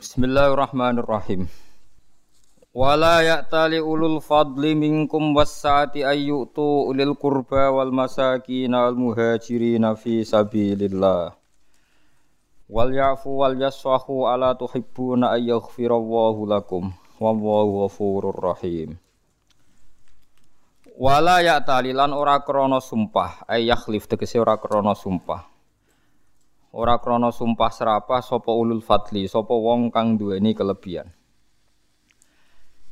Bismillahirrahmanirrahim. Wala ya'tali ulul fadli minkum wassa'ati ayyutu ulil qurba wal masakin wal muhajirin fi sabilillah. Wal ya'fu wal yasfahu ala tuhibbuna ay yaghfirallahu lakum. Wallahu ghafurur rahim. Wala ya'tali lan ora krana sumpah, ay yakhlif tegese ora krana sumpah. Ora krana sumpah serapah sapa ulul fadli, sapa wong kang duweni kelebihan.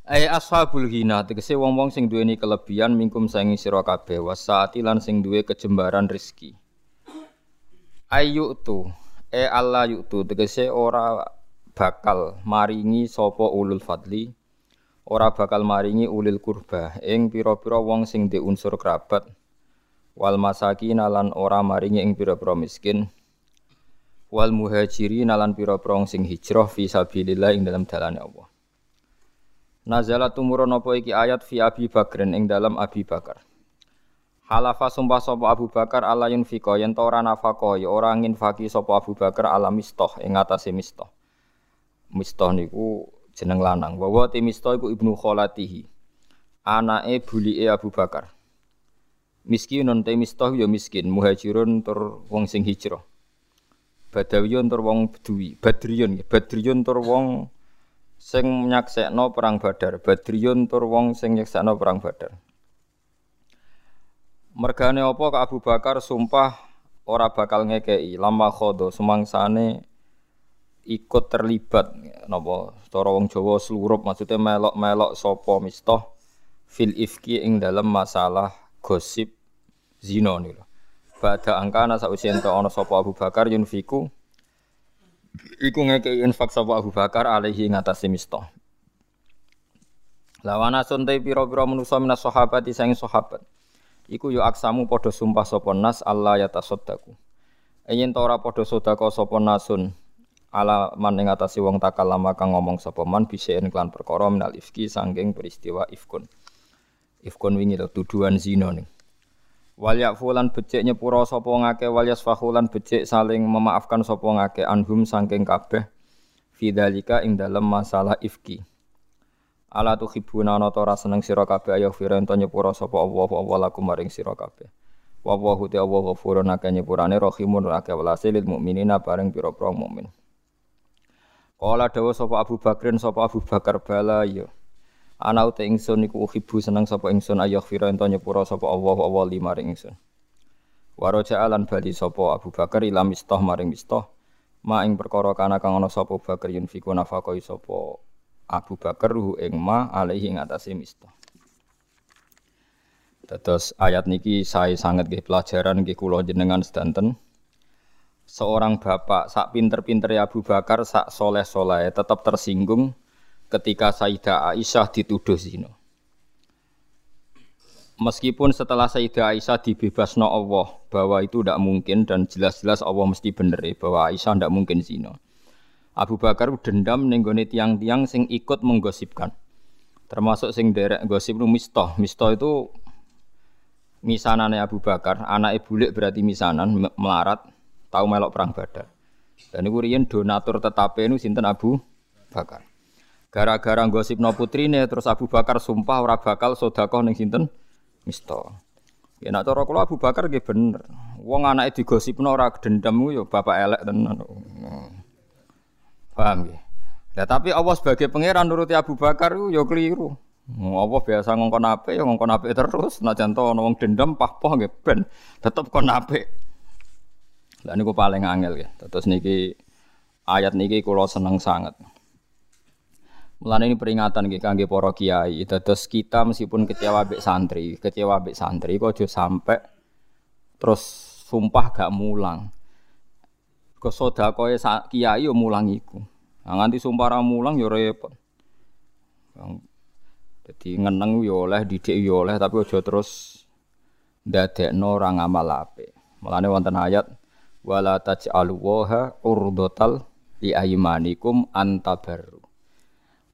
Ai ashabul ghina tegese wong-wong sing duweni kelebihan mingkum saingi sira kabeh wasaati lan sing duwe kejembaran rezeki. Ayu tu e Allah yutu tegese ora bakal maringi sapa ulul fadli ora bakal maringi ulil kurba ing pira-pira wong sing di unsur kerabat wal masakin lan ora maringi ing pira-pira miskin wal muhajirin lan pira-pira sing hijrah fi sabilillah ing dalam dalane Allah. Nazalat tumurun apa iki ayat fi Abi Bakrin ing dalam Abi Bakar. Halafa sumpah sapa Abu Bakar ala yunfika yen ta ora nafaqah ya ora nginfaki sapa Abu Bakar ala mistoh ing atase mistoh. Mistoh niku jeneng lanang. Wa ti iku ibnu kholatihi. Anake bulike Abu Bakar. Miskinun te mistoh ya miskin, muhajirun tur wong sing hijrah. Badawiyun tur wong Bedui, Badriyun, Badriyun tur wong sing nyaksekno perang Badar, Badriyun tur wong sing nyaksekno perang Badar. Mergane apa ke Abu Bakar sumpah ora bakal ngekei lama khodo sumangsane ikut terlibat. Napa? Cara wong Jawa slurup maksudnya melok-melok sapa mistoh fil ifki ing dalam masalah gosip zina niku. Bada angkana sausi ento ana sapa Abu Bakar yunfiku iku ngekei infak sapa Abu Bakar alaihi ngatasi mistah. Lawana suntai pira-pira manusa minas sahabati sang sahabat. Iku yo aksamu padha sumpah sapa nas Allah ya tasaddaku. Yen ta ora padha sedekah sapa nasun ala man ing atase wong takalama kang ngomong sapa man bisaen klan perkara minal ifki sangking peristiwa ifkun. Ifkun wingi tuduhan zina ning. Wal yakfulan becik nyepura sapa ngake wal yasfahulan becik saling memaafkan sapa ngake anhum saking kabeh fidzalika ing dalem masalah ifki. Ala tuhibuna ana ora seneng sira kabeh ayo firen to nyepura sapa Allah Allah lakum maring sira kabeh. Wa wa hu ta wa ghafurun akeh nyepurane rahimun akeh welase lil mukminina bareng pira-pira mukmin. Kala dawa sapa Abu Bakrin sapa Abu Bakar bala ya. Ana uta ingsun iku uhibu seneng sapa ingsun ayah fira ento nyepura sapa Allah Allah lima ring ingsun. Waraja alan bali sapa Abu Bakar ila mistah maring mistah. Ma ing perkara kana kang ana sapa Bakar yunfiku nafaqai sapa Abu Bakar ruhu ing ma alaihi ing atase mistah. Terus ayat niki saya sangat nggih pelajaran nggih kula jenengan sedanten. Seorang bapak sak pinter-pinter ya Abu Bakar sak soleh-soleh tetap tersinggung ketika Sayyidah Aisyah dituduh zina. Meskipun setelah Sayyidah Aisyah dibebasno Allah bahwa itu tidak mungkin dan jelas-jelas Allah mesti bener ya, bahwa Aisyah tidak mungkin zina. Abu Bakar dendam nenggone tiang-tiang sing ikut menggosipkan. Termasuk sing derek gosip nu Mistah. Mistah itu misanane Abu Bakar, anak bulik berarti misanan melarat, tahu melok perang Badar. Dan iku riyen donatur tetape nu sinten Abu Bakar. Gara-gara gosip no putrine terus Abu Bakar sumpah ora bakal sedekah ning sinten? Mista. Ya nak cara Abu Bakar nggih bener. Wong anake digosipno ora dendam yo bapak elek tenan. Paham nggih? Lah tapi Allah sebagai pangeran nuruti Abu Bakar yo keliru. Allah biasa ngongkon apik ya ngongkon apik terus. Najan to ana dendam pah-pah nggih ben tetep kon apik. Lah niku paling angel nggih. Terus niki ayat niki kula seneng sangat. Mulane ini peringatan nggih kangge para kiai. Terus kita meskipun kecewa mbek santri, kecewa mbek santri kok aja sampai terus sumpah gak mulang. Kok sedakoe kiai yo mulang iku. Nah, nganti sumpah ra mulang yo repot. Jadi ngeneng yo oleh, didik yo oleh, tapi aja terus ndadekno ora ngamal apik. Mulane wonten ayat wala taj'alu waha urdotal li aymanikum antabarru.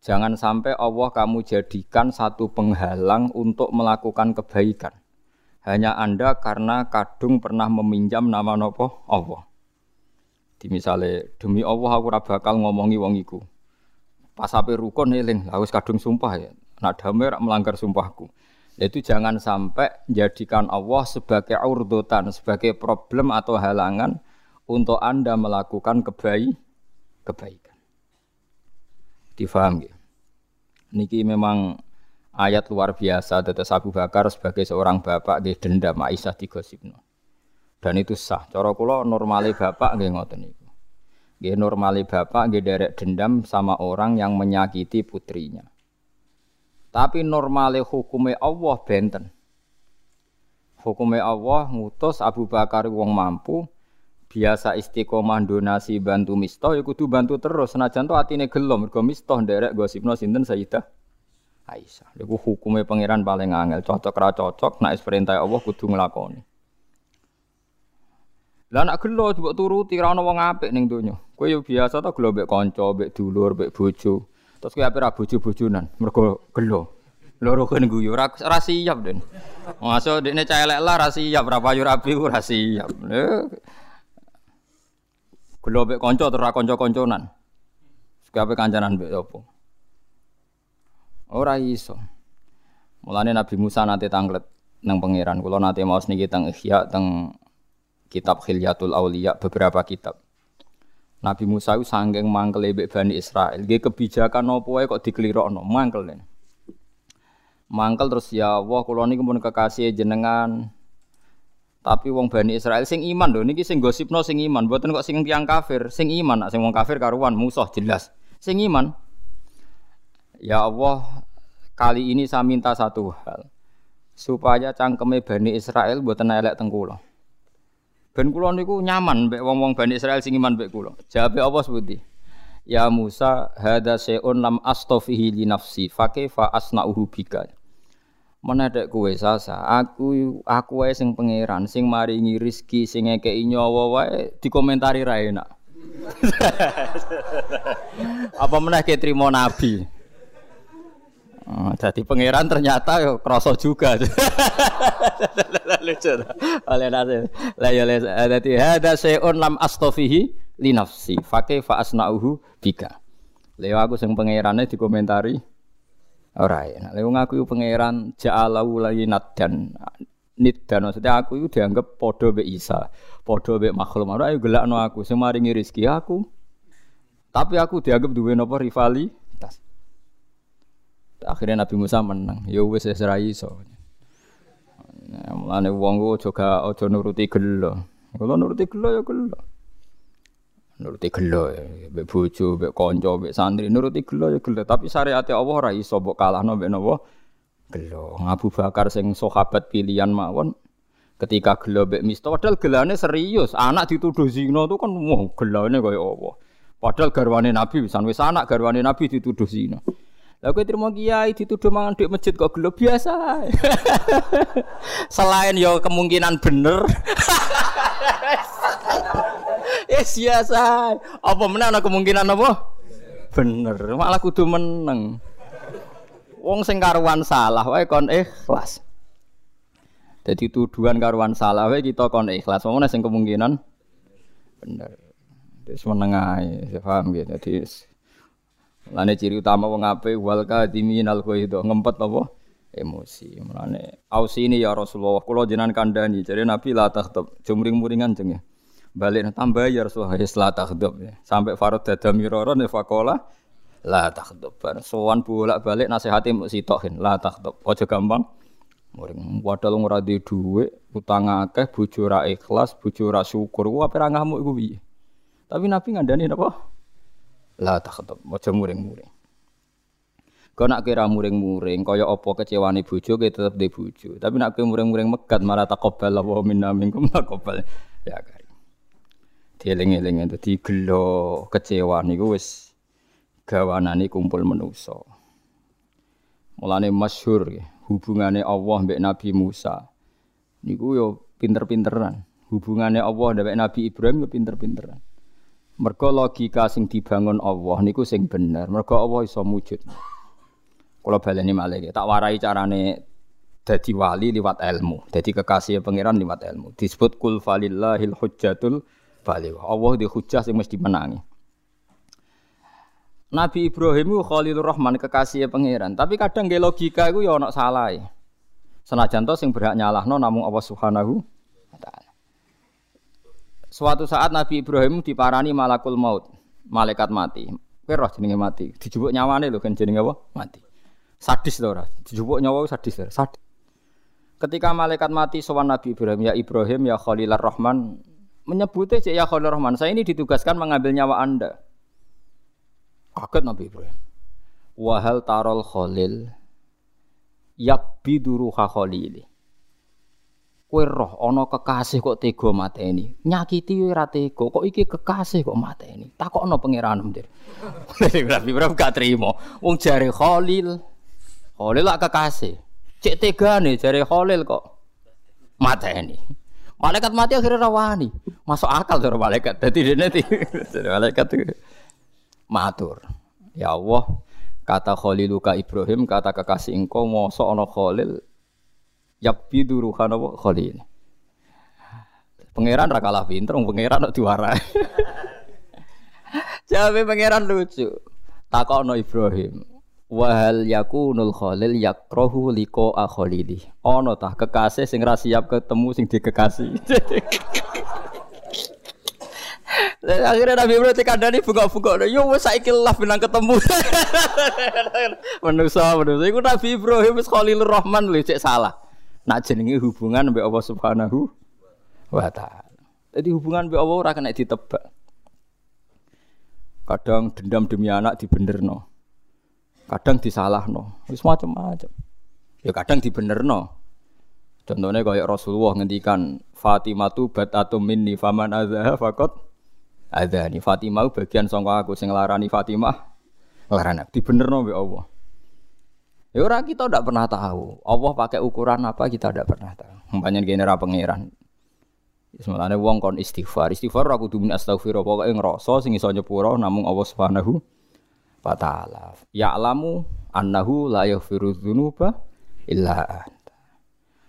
Jangan sampai Allah kamu jadikan satu penghalang untuk melakukan kebaikan. Hanya Anda karena kadung pernah meminjam nama nopo Allah. Di misalnya demi Allah aku ora bakal ngomongi wong iku. Pas sampai rukun eling, harus kadung sumpah ya. Nak damai melanggar sumpahku. Itu jangan sampai jadikan Allah sebagai urdutan, sebagai problem atau halangan untuk Anda melakukan kebaik, kebaikan. Difaham ya? Niki memang ayat luar biasa tetes Abu Bakar sebagai seorang bapak dia dendam Aisyah digosipno. Dan itu sah. Cara kula normale bapak nggih ngoten niku. Nggih normale bapak nggih derek dendam sama orang yang menyakiti putrinya. Tapi normale hukume Allah benten. Hukume Allah ngutus Abu Bakar wong mampu biasa istiqomah donasi bantu misto ya kudu bantu terus senajan to atine gelo mergo misto nderek gosipno sinten Sayyidah Aisyah. Iku hukume pangeran paling angel, cocok ra cocok nek perintah Allah kudu nglakoni. Lah nek gelo mbok turuti ra ono wong apik ning donya. Kowe biasa to gelo mbek kanca, mbek dulur, mbek bojo. Terus kayak apa bojo-bojonan, mergo gelo. Loro kan guyu, ora ora siap den. Masuk dekne cah elek lah ora siap, ora payu. Gelo mbek kanca terus ra kanca-kanconan. Kabeh kancanan mbek apa? Ora iso. Mulane Nabi Musa nate tanglet nang pangeran. Kula nate maos niki teng Ihya teng kitab Khilyatul Auliya beberapa kitab. Nabi Musa itu sanggeng mangkel mbek Bani Israel. Nggih kebijakan apa wae kok dikelirokno, mangkel. Mangkel terus ya Allah kula niku pun kekasih jenengan. Tapi wong Bani Israel sing iman lho niki sing gosipno sing iman, mboten kok sing tiyang kafir. Sing iman, sing wong kafir karuan musuh jelas. Sing iman. Ya Allah, kali ini saya minta satu hal. Supaya cangkeme Bani Israel mboten elek teng kula. Ben kula niku nyaman mbek wong-wong Bani Israel sing iman mbek kula. Jawabe apa sebuti? Ya Musa, hada se'un lam astofihi li nafsi, fa asna'uhu bika. Menedek kowe sasa, aku aku wae sing pangeran, sing maringi rizki, sing ngekeki nyawa wae dikomentari ra enak. Apa meneh ke trimo nabi? Oh, jadi pangeran ternyata yo kroso juga. Lucu. Oleh nase. Lah ya les dadi hada sayun lam astofihi li nafsi. Fakih fa asnauhu bika. Leo aku sing pangerane dikomentari ora ya. Leo ngaku pangeran ja'alahu layinat dan dan maksudnya aku itu dianggap podo be Isa, podo be makhluk. Ora ayo gelakno aku sing maringi rezeki aku. Tapi aku dianggap duwe napa rivalitas. Akhirnya Nabi Musa menang. Ya wis wis ra iso. Mulane wong ku aja aja nuruti gelo. Kalau nuruti gelo ya gelo. Nuruti gelo ya, mbek bojo, mbek kanca, mbek santri, nuruti gelo ya gelo. Tapi syariat Allah ora iso mbok kalahno mbek napa? Gelo. Abu Bakar sing sahabat pilihan mawon ketika gelo mbek misto padahal gelane serius. Anak dituduh zina tuh kan wah gelane kaya apa. Padahal garwane Nabi, wis anak garwane Nabi dituduh zina. Lah kowe trimo kiai dituduh mangan dhuwit masjid kok gelo biasa. Selain yo kemungkinan bener. yes biasa. Apa meneh ana kemungkinan apa? Bener, malah kudu meneng. Wong sing karuan salah wae kon ikhlas. Jadi tuduhan karuan salah wae kita kon ikhlas. Wong sing kemungkinan bener. Wis meneng ae, paham gitu. Jadi Lane ciri utama wong ape wal kadimin al itu ngempet apa? Emosi. Mulane ausi ini ya Rasulullah kula jenengan kandhani jare Nabi la takhtab jumring-muringan jeng ya. Balik tambah ya Rasulullah ya la takhtab ya. Sampai Farad dada miraron ya faqala la takhtab. Sowan bolak-balik nasihati mbok sitokin la takhtab. Aja gampang muring. Padahal ora duwe dhuwit, utang akeh, bojo ra ikhlas, bojo ra syukur. Ku ape ra ngamuk? Tapi Nabi ngandani napa? La takhdab, aja muring-muring. Kau nak kira muring-muring, kaya apa kecewane bojo, ke tetep di bojo. Tapi nak kira muring-muring megat, malah takobal wa minna minkum takobal. Ya kari. Dieling-eling itu gelo kecewa niku wis gawanane kumpul manusa. Mulane masyhur hubungane Allah mbek Nabi Musa. Niku yo pinter-pinteran. Hubungane Allah mbek Nabi Ibrahim yo pinter-pinteran. Mergo logika sing dibangun Allah niku sing bener. Mergo Allah iso mujud. Kula baleni malih tak warai carane dadi wali liwat ilmu. Dadi kekasih pangeran liwat ilmu. Disebut kul falillahil hujjatul baligh. Allah di hujjah sing mesti menangi. Nabi Ibrahim itu Khalilur Rahman kekasih pangeran, tapi kadang nggih logika iku ya ana salah. Senajan to sing berhak nyalahno namung Allah Subhanahu wa taala. Suatu saat Nabi Ibrahim diparani malakul maut, malaikat mati. Kowe roh jenenge mati, dijupuk nyawane lho kan jenenge apa? Mati. Sadis to ora? Dijupuk nyawa sadis? Sadis. Ketika malaikat mati sowan Nabi Ibrahim, ya Ibrahim ya Khalilur Rahman, menyebutnya ya Khalilur Rahman, saya ini ditugaskan mengambil nyawa Anda. Kaget Nabi Ibrahim. Wahal tarol khalil yak biduruha khalili. Kowe roh ana kekasih kok tega mateni. Nyakiti ora tega, kok iki kekasih kok mateni. Takokno pangeran Dir. Nabi Ibrahim gak trimo. Wong jare Khalil. Khalil lak kekasih. Cek tegane jare Khalil kok mateni. Malaikat mati akhirnya rawani. Masuk akal cara malaikat. Dadi dene malaikat itu matur. Ya Allah, kata Khaliluka Ibrahim, kata kekasih engkau mosok ana Khalil yakbidu ruhan apa Khalil. Pangeran ra kalah pinter, pangeran kok diwarai. Jawabe pangeran lucu. Takokno Ibrahim. Wahal yakunul khalil yakrohu liko akholili. Ono tah kekasih sing ra siap ketemu sing dikekasih. Akhirnya Nabi Ibrahim dikandani buka-buka. Yo wes saiki lah bilang ketemu. manusa manusa iku Nabi Ibrahim wis Khalilur Rahman lho cek salah. Nak jenenge hubungan mbek Allah Subhanahu wa taala. Jadi hubungan mbek Allah ora kena ditebak. Kadang dendam demi anak dibenerno. Kadang disalahno. Wis macam-macam. Ya kadang dibenerno. Contohnya kayak Rasulullah ngendikan Fatimah tu batatum minni faman azha fakot ada nih Fatimah bagian sangka aku sing larani Fatimah larani dibenerno mbek Allah. Ya ora kita ndak pernah tahu. Allah pakai ukuran apa kita ndak pernah tahu. Umpamanya gene ra pangeran. Semalane wong kon istighfar. Istighfar aku kudu astagfirullah pokoke ngrasa sing iso nyepuro namung Allah Subhanahu wa taala. Ya'lamu annahu la yaghfiru dzunuba illa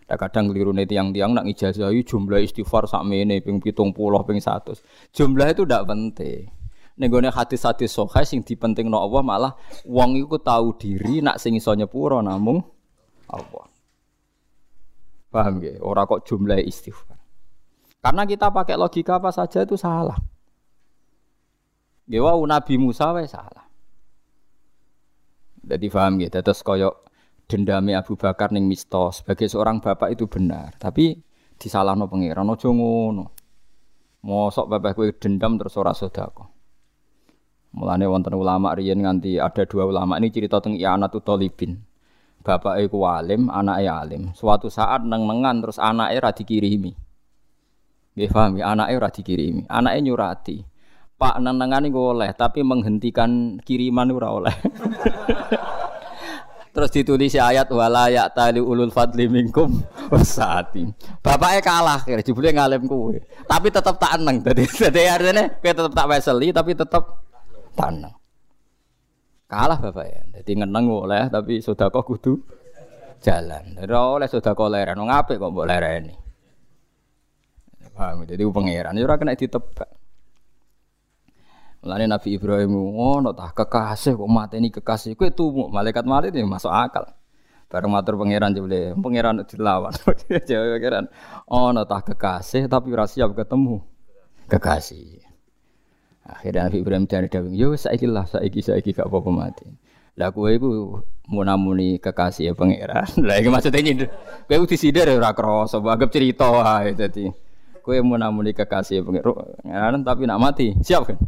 Nah, kadang keliru nih tiang-tiang nak ngijazahi jumlah istighfar sakmene ping pitung puluh ping satu. Jumlah itu tidak penting. Nenggone hadis-hadis sokai sing dipenting no Allah malah wong iku tahu diri nak sing iso nyepuro namung Allah. Paham ya? Ora kok jumlah istighfar. Karena kita pakai logika apa saja itu salah. Gewa Nabi Musa wae salah. Jadi paham ya, terus koyok dendami Abu Bakar ning Misto sebagai seorang bapak itu benar, tapi disalahno pangeran aja ngono. Mosok bapak kowe dendam terus ora sedekah. Mulane wonten ulama riyen nganti ada dua ulama ini cerita tentang I'anatu Talibin. Bapak iku alim, anake alim. Suatu saat neng-nengan terus anake ra dikirimi. Nggih paham ya, anake ora dikirimi. Anake nyurati. Pak neng-nengan iku oleh, tapi menghentikan kiriman ora oleh. Terus ditulis ayat wala ya tali ulul fadli minkum wasati. Bapaknya kalah kira jebule ngalim kuwe. Tapi tetap tak eneng. Dadi dadi artinya kowe tetap tak weseli tapi tetap tak eneng. Kalah bapaknya. Jadi ngeneng oleh tapi sedekah kudu jalan. Ora oleh sedekah leren. Wong apik kok mbok lereni. Paham? Jadi pangeran ora kena ditebak. Mulane Nabi Ibrahim ngono tah kekasih kok mateni kekasih kowe tumu malaikat mati ini masuk akal. Bareng matur pangeran jebule, pangeran dilawan. Jawab pangeran, ono tah kekasih tapi ora siap ketemu kekasih. Akhirnya Nabi Ibrahim cari dawing, yo saiki lah, saiki saiki gak apa-apa mati. Lah kowe iku munamuni kekasih ya pangeran. Lah iki maksudnya ini, kowe udah disidar ora krasa, anggap cerita wae dadi. Kowe munamuni kekasih ya pangeran tapi nak mati, siap kan?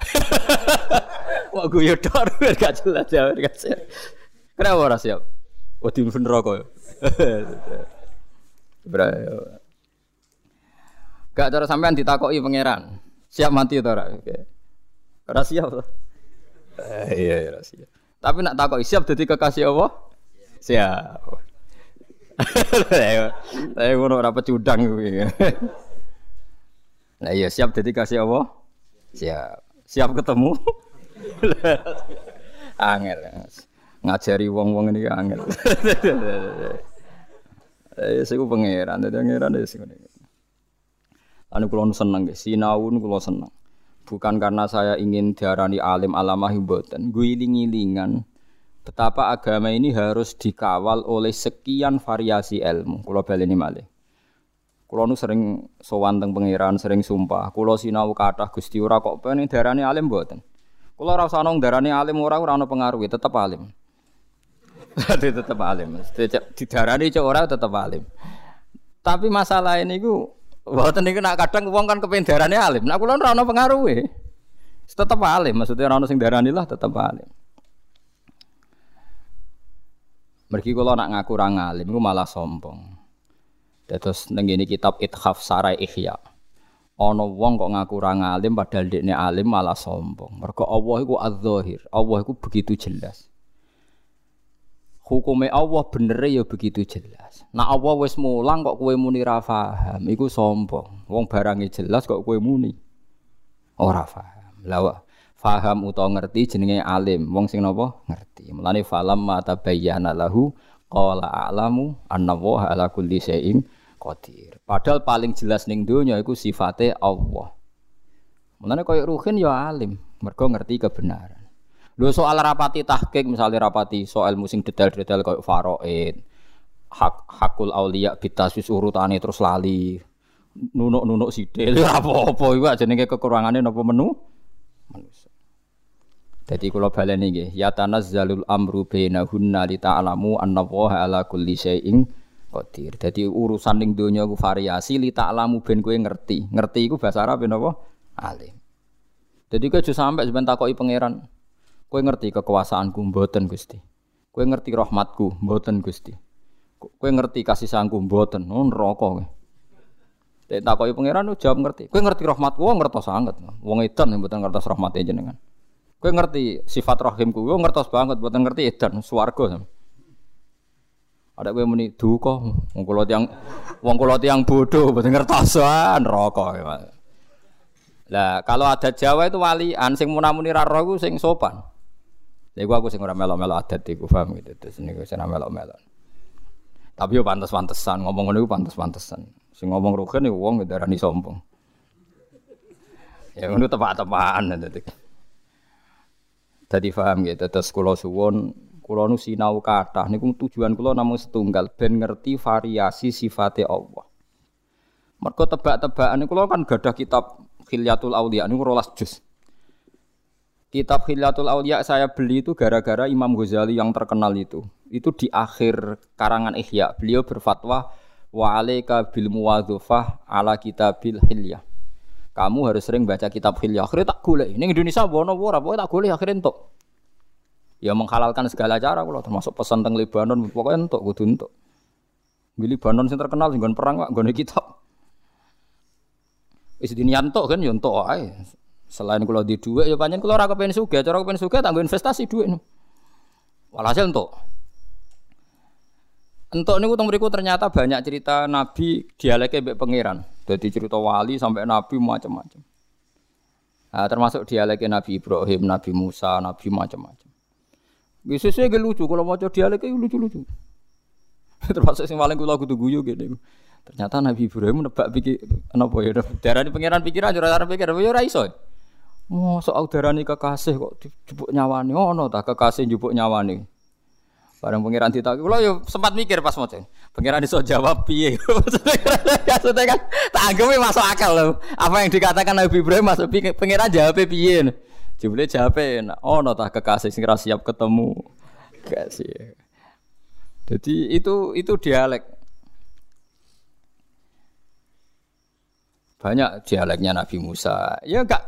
Wah gue dor gak jelas ya gak siap. Kenapa ora siap? Wedi mlebu neraka ya. Bra. Gak cara sampean ditakoki pangeran. Siap mati to ora? Oke. Ora siap to. Eh, iya ora siap. Tapi nak takoki siap dadi kekasih Allah? Siap. Saya ngono ora pecudang kuwi. Nah iya siap dadi kasih Allah? Siap. Siap ketemu? angel. Ngajari wong-wong ini angel. Eh, saya pangeran, jadi pangeran deh sih. Anu kulo seneng, sinau kulo seneng. bukan karena saya ingin diarani alim alamah mboten. Guiling-gilingan betapa agama ini harus dikawal oleh sekian variasi ilmu. Kula baleni malih. Kulo nu sering sowan teng pangeran, sering sumpah. Kulo sinau kathah Gusti ora kok pengen darani alim mboten. Kulo ora usah darani alim ora ora ono pengaruh, tetep alim. tetep alim. Didarani cok ora tetep alim. Tapi masalah ini ku Mboten niku nak kadang wong kan kepen darane alim. Nak kula ora ono pengaruhe. Tetep alim, maksudnya ora ono sing darani lah tetep alim. Mergi kula nak ngaku ora alim iku malah sombong. Terus ngene kitab Ithaf Sarai Ihya. Ana wong kok ngaku ora alim padahal dekne alim malah sombong. Mergo Allah iku az-zahir. Allah iku begitu jelas hukume Allah bener ya begitu jelas. Nah Allah wis mulang kok kue muni ra paham, iku sombong. Wong barange jelas kok kue muni ora paham. Lah faham utawa ngerti jenenge alim. Wong sing napa ngerti. Mulane falam mata bayyana lahu qala a'lamu anna wa ala kulli syai'in qadir. Padahal paling jelas ning donya iku sifate Allah. Mulane koyo ruhin ya alim, mergo ngerti kebenaran. Lho soal rapati tahqiq misalnya rapati soal musim detail-detail kayak faraid, hak hakul aulia bitasus urutane terus lali. Nunuk-nunuk ora apa-apa iku jenenge kekurangane napa menu. Jadi kula baleni nggih, ya tanazzalul amru bainahunna li ta'lamu anna Allaha ala kulli syai'in qadir. Dadi urusan ning donya ku variasi li ta'lamu ben kowe ngerti. Ngerti iku bahasa Arab napa? Alim. Jadi kowe aja sampe sampean takoki pangeran. Kowe ngerti kekuasaanku mboten Gusti. Kowe ngerti rahmatku mboten Gusti. Kowe ngerti kasih sayangku mboten. Oh neraka kowe. Dek takoki pangeran jawab ngerti. Kowe ngerti rahmatku oh ngertos sanget. Wong edan mboten ngertos rahmate jenengan. Kowe ngerti sifat rahimku oh ngertos banget mboten ngerti edan swarga. Ada kowe muni duka wong kula tiyang wong kula tiyang bodoh mboten ngertos ah, neraka. Lah kalau ada Jawa itu walian sing munamuni ra roh sing sopan. Jadi aku sing ora melok-melok adat iku paham gitu. Terus niku sing melok-melok. Tapi yo pantes-pantesan ngomong ngono iku pantes-pantesan. Sing ngomong rugen iku wong darani sombong. Ya ngono tepak-tepakan dadi. Dadi paham gitu. Terus kula suwun kula nu sinau kathah niku tujuan kula namung setunggal ben ngerti variasi sifatnya Allah. Mergo tebak-tebakan kula kan gadah kitab Khilyatul Auliya niku rolas juz. Kitab Khilatul Aulia saya beli itu gara-gara Imam Ghazali yang terkenal itu. Itu di akhir karangan Ihya. Beliau berfatwa wa alaika bil muwadzafah ala kitabil hilyah. Kamu harus sering baca kitab hilyah. Akhirnya tak golek. Ini Indonesia bono ora, pokoknya tak golek akhirnya entuk. Ya menghalalkan segala cara kalau termasuk pesan tentang Lebanon pokoknya entuk kudu entuk. Di Lebanon sing terkenal sing perang kok nggone kitab. Wis diniantuk kan ya entuk ae. Selain kalau di dua, ya panjang kalau rakyat pengen suga, cara pengen suga tanggung investasi duit. Walhasil untuk Entuk niku teng mriku ternyata banyak cerita nabi dialeknya mbek pangeran. Jadi cerita wali sampai nabi macam-macam. Nah, termasuk dialeknya Nabi Ibrahim, Nabi Musa, Nabi macam-macam. Biasanya gak lucu kalau mau coba dialeknya lucu-lucu. termasuk sing paling kula kudu guyu gitu. Ternyata Nabi Ibrahim nebak pikir apa ya? Darah di pangeran pikiran, darah pikiran, ya ora iso. Mosok audarani kekasih kok dijupuk nyawani ngono ta kekasih njupuk nyawani. Bareng pangeran ditak kula yo sempat mikir pas maca. Pangeran iso jawab piye. Maksudnya kan tak anggap masuk akal loh. Apa yang dikatakan Nabi Ibrahim masuk pangeran jawab piye. Jebule jawab enak. Ono ta kekasih sing siap ketemu. Kasih. Jadi itu itu dialek. Banyak dialeknya Nabi Musa. Ya enggak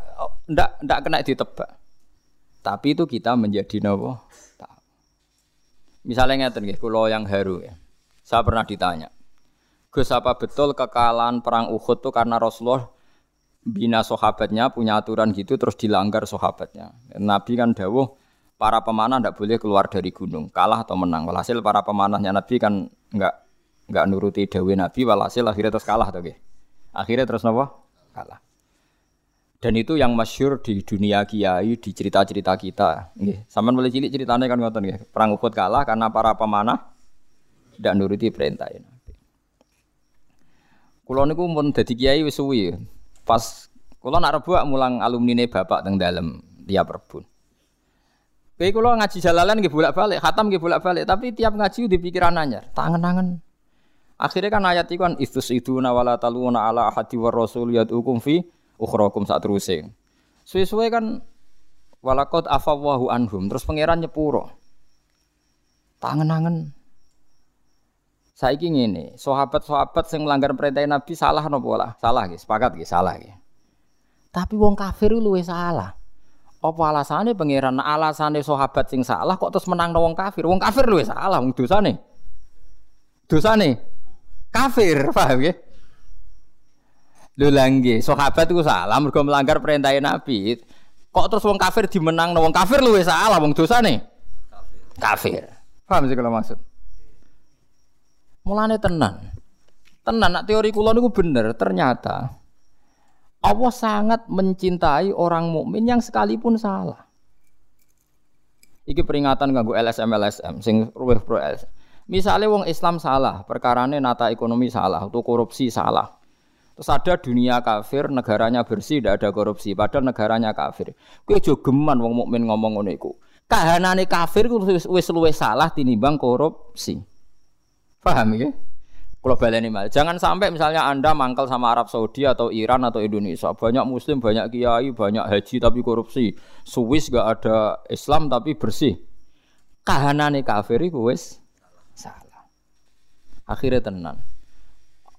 ndak ndak kena ditebak. Tapi itu kita menjadi nopo. Misalnya ngeten nggih, kula yang haru ya. Saya pernah ditanya, Gus apa betul kekalahan perang Uhud itu karena Rasulullah bina sahabatnya punya aturan gitu terus dilanggar sahabatnya. Nabi kan dawuh para pemanah tidak boleh keluar dari gunung, kalah atau menang. Walhasil para pemanahnya Nabi kan nggak nggak nuruti dawuh Nabi, walhasil akhirnya terus kalah tuh Akhirnya terus nopo kalah. Dan itu yang masyur di dunia kiai, di cerita-cerita kita. Nggih, sampean mulai cilik ceritanya kan ngoten nggih. Perang Uhud kalah karena para pemanah tidak nuruti perintah Nabi. Kulo niku mun dadi kiai suwi. Pas Kula nak rebu mulang alumni ne bapak teng dalem tiap rebun. Kowe kula ngaji jalalan nggih bolak-balik, khatam nggih bolak-balik, tapi tiap ngaji di pikiran anyar, tangen-tangen. Akhirnya kan ayat itu kan istus itu nawala taluna ala ahadi war rasul yad'ukum fi ukhrakum saat terusing. Suwe-suwe kan walakot afawahu anhum, terus pangeran nyepuro. Tangen-tangen. Saiki ngene, sahabat-sahabat sing melanggar perintah Nabi salah napa lah? Salah nggih, sepakat nggih, salah nggih. Tapi wong kafir luwe salah. Apa alasannya pangeran alasannya sahabat sing salah kok terus menang wong kafir? Wong kafir luwe salah wong dosane. Dosane kafir, paham ya? Lho langge, sahabat itu salah mergo melanggar perintah Nabi. Kok terus wong kafir dimenang wong kafir luwe salah wong dosane? Kafir. Paham sih kalau maksud? Mulane tenan. Tenan nak teori kula niku bener, ternyata Allah sangat mencintai orang mukmin yang sekalipun salah. Iki peringatan ganggu LSM LSM sing ruweh pro LSM. Misalnya wong Islam salah, perkarane nata ekonomi salah, atau korupsi salah. Terus ada dunia kafir, negaranya bersih, tidak ada korupsi, padahal negaranya kafir. Kue jogeman wong mukmin ngomong ngono iku. Kahanane kafir ku wis luwih salah tinimbang korupsi. Paham ya? Kalau baleni mal, jangan sampai misalnya Anda mangkal sama Arab Saudi atau Iran atau Indonesia, banyak muslim, banyak kiai, banyak haji tapi korupsi. Swiss gak ada Islam tapi bersih. Kahanane kafir itu wis salah. Akhirnya tenan.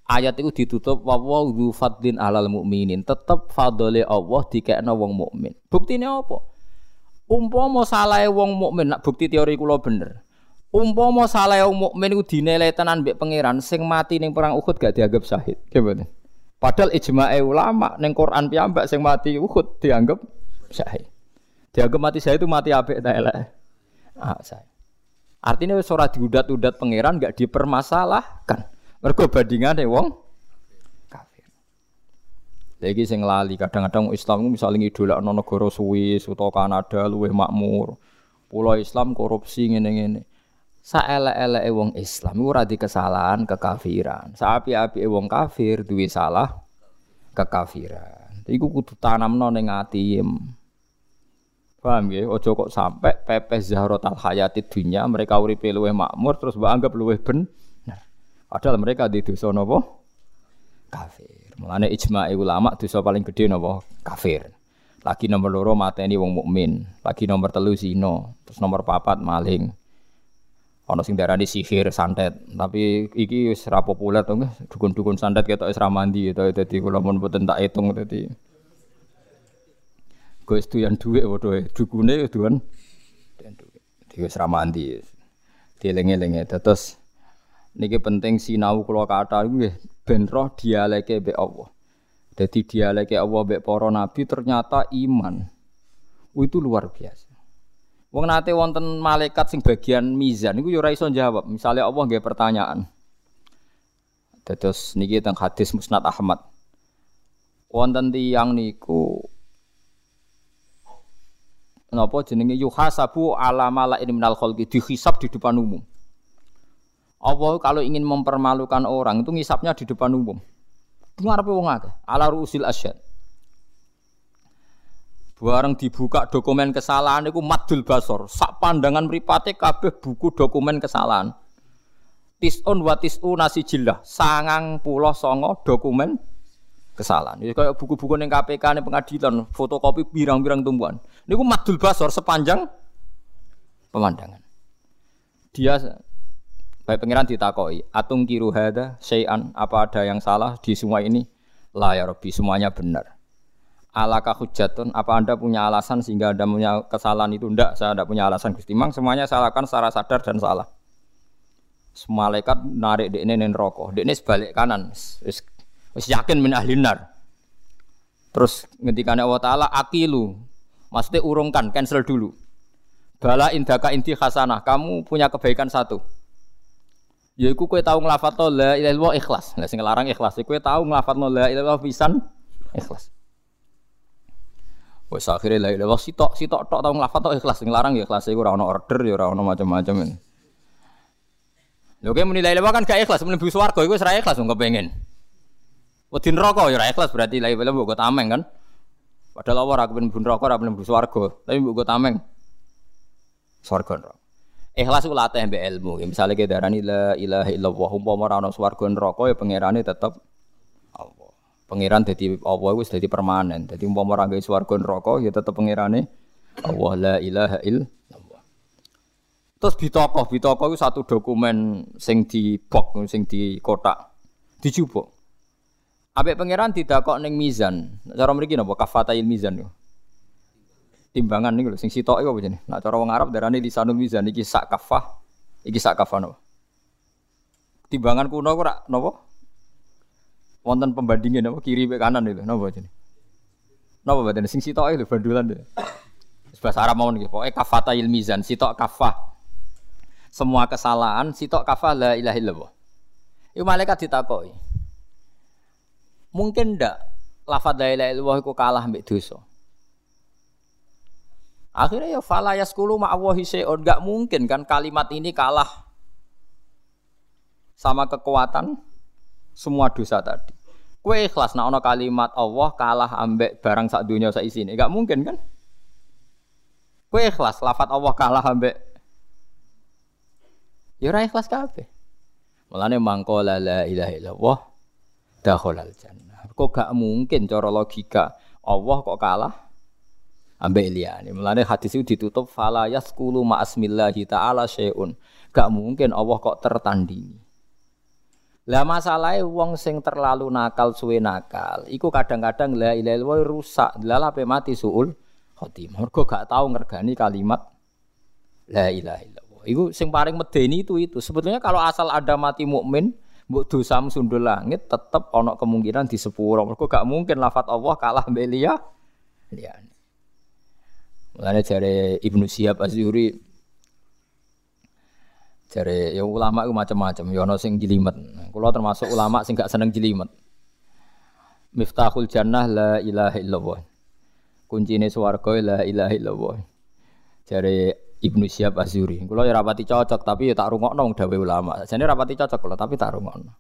Ayat itu ditutup wa dzu fadlin alal mukminin. Tetep fadole Allah dikekno wong mukmin. Buktine apa? Umpama salahe wong mukmin, nak bukti teori kula bener. Umpama salah wong mukmin iku dinilai tenan mbek pangeran sing mati ning perang Uhud gak dianggap syahid. Gimana? Padahal ijma'e ulama ning Quran piyambak sing mati Uhud dianggap syahid. Dianggap mati syahid itu mati apik ta elek. Ah, saya. Artinya ora diudat-udat pangeran gak dipermasalahkan. Mergo bandingane wong kafir. Lagi sing lali kadang-kadang Islam misalnya ngidolakno negara Swiss utawa Kanada luwih makmur. Pulau Islam korupsi ngene-ngene saelek-eleke wong Islam ora di kesalahan kekafiran. Saapi-api wong kafir duwe salah kekafiran. Iku kudu tanamno ning ati. Paham ya? Ojo kok sampai pepes zahrotal hayati dunia mereka uripe luwih makmur terus mbak anggap luwih bener. Padahal mereka di dosa napa? Kafir. Mulane ijma' ulama dosa paling gede napa? Kafir. Lagi nomor loro mateni wong mukmin, lagi nomor telu zina, terus nomor papat maling. Ono sing darani sihir santet, tapi iki wis ora populer to dukun-dukun santet ketok wis ra mandi to dadi kula mun mboten tak hitung dadi Gue yang duit waduh dukune duan dan duit. Dia wis ra mandi. Dieling-eling terus niki penting sinau kula kata nggih ben roh dialeke mbek Allah. Jadi dialeke Allah mbek para nabi ternyata iman. Itu luar biasa. Wong nate wonten malaikat sing bagian mizan niku yo ora iso jawab. Misalnya Allah nggih pertanyaan. Terus niki teng hadis Musnad Ahmad. Wonten tiyang niku napa jenenge yuhasabu ala malain minal khalqi dihisab di depan umum. Allah kalau ingin mempermalukan orang itu ngisapnya di depan umum. Ngarepe wong akeh, ala ruusil asyad. Bareng dibuka dokumen kesalahan itu madul basor. Sak pandangan mripate kabeh buku dokumen kesalahan. Tisun wa nasi jilah. Sangang pulau songo dokumen kesalahan. Ini kayak buku-buku yang KPK ini pengadilan, fotokopi birang-birang tumbuhan. Ini ku madul basor sepanjang pemandangan. Dia baik pengiran ditakoi, atung kiru hada, syai'an, apa ada yang salah di semua ini? Lah ya Rabbi, semuanya benar alaka hujatun apa anda punya alasan sehingga anda punya kesalahan itu? Ndak saya tidak punya alasan Gusti. Mang semuanya saya lakukan secara sadar dan salah. Malaikat narik ini rokok. Di ini sebalik kanan. Wis, yakin min ahlinar terus ngendikan Allah Ta'ala akilu maksudnya urungkan cancel dulu. Bala indaka inti khasanah. Kamu punya kebaikan satu. Yaiku kue tahu ngelafat la ilaha ikhlas. Lah sing larang ikhlas kue tahu ngelafat la ilaha pisan ikhlas Wes akhirnya lah ilaha sitok sitok tok tau nglafat tok ikhlas ngelarang ya ikhlas iku ora ono order ya ora ono macam-macam. Lho kowe muni la ilaha kan gak ikhlas mlebu swarga iku wis ra ikhlas wong kepengin. Wedi neraka ya ora ikhlas berarti la ilaha mbok tameng kan. Padahal Allah ora kepen mlebu neraka, ora mlebu swarga, tapi mbok tameng swarga neraka. Ikhlas ku latih mbek ilmu. Ya, misalnya kita darani la ilaha illallah umpama ora ana swarga neraka ya pangerane tetep. Pangeran dadi Allah wis dadi permanen. Dadi umpama ora gawe swarga neraka ya tetep pangerane Allah la ilaha illallah. Terus bitokoh, bitokoh itu satu dokumen sing di box, sing di kotak, dijupuk. Abek pangeran tidak kok neng mizan. Cara mriki napa kafatail mizan yo. Timbangan niku lho sing sitok iku apa jenenge? Nak cara wong Arab darane lisanul mizan iki sak kafah. Iki sak kafah napa? Timbangan kuno kok ora? Wonten pembandingnya napa kiri be kanan itu napa jenenge? Napa badan sing sitok itu bandulan itu. Bahasa Arab mau niki, pokoke kafatail mizan, sitok kafah. Semua kesalahan sitok kafah la ilaha illallah. Iku malaikat ditakoki. Mungkin ndak lafadz la ilaha illallah iku kalah mbek dosa. Akhirnya ya fala yaskulu ma'awahi syai'un. Enggak mungkin kan kalimat ini kalah sama kekuatan semua dosa tadi. Kue ikhlas nak ono kalimat Allah kalah ambek barang sak dunia sak isine. Enggak mungkin kan? Kue ikhlas lafat Allah kalah ambek Ya ora ikhlas kabeh. Mulane mangkola la ilaha illallah dakhalal jannah. Kok gak mungkin cara logika Allah kok kalah ambek liyane. Mulane hadis itu ditutup fala yaskulu ma'asmillahi taala syai'un. Gak mungkin Allah kok tertandingi. Lah masalahnya wong sing terlalu nakal suwe nakal, iku kadang-kadang la ilaha illallah rusak, lha ape mati suul khotimah. Mergo gak tau ngergani kalimat la ilaha illallah. Iku sing paling medeni itu itu. Sebetulnya kalau asal ada mati mukmin, mbok dosa sundul langit tetep ana kemungkinan di sepuro. Mergo gak mungkin lafat Allah kalah mbek liya. Liyane. Mulane jare Ibnu Syihab Az-Zuhri jare ya ulama itu macam-macam, ya ana sing jelimet. Kula termasuk ulama sing gak seneng jelimet. Miftahul jannah la ilaha illallah. Kuncine swarga la ilaha illallah. Jare Ibnu Syihab Az-Zuhri. Kula ya rapati cocok tapi ya tak rungokno dawuh ulama. Jane rapati cocok kula tapi tak rungokno.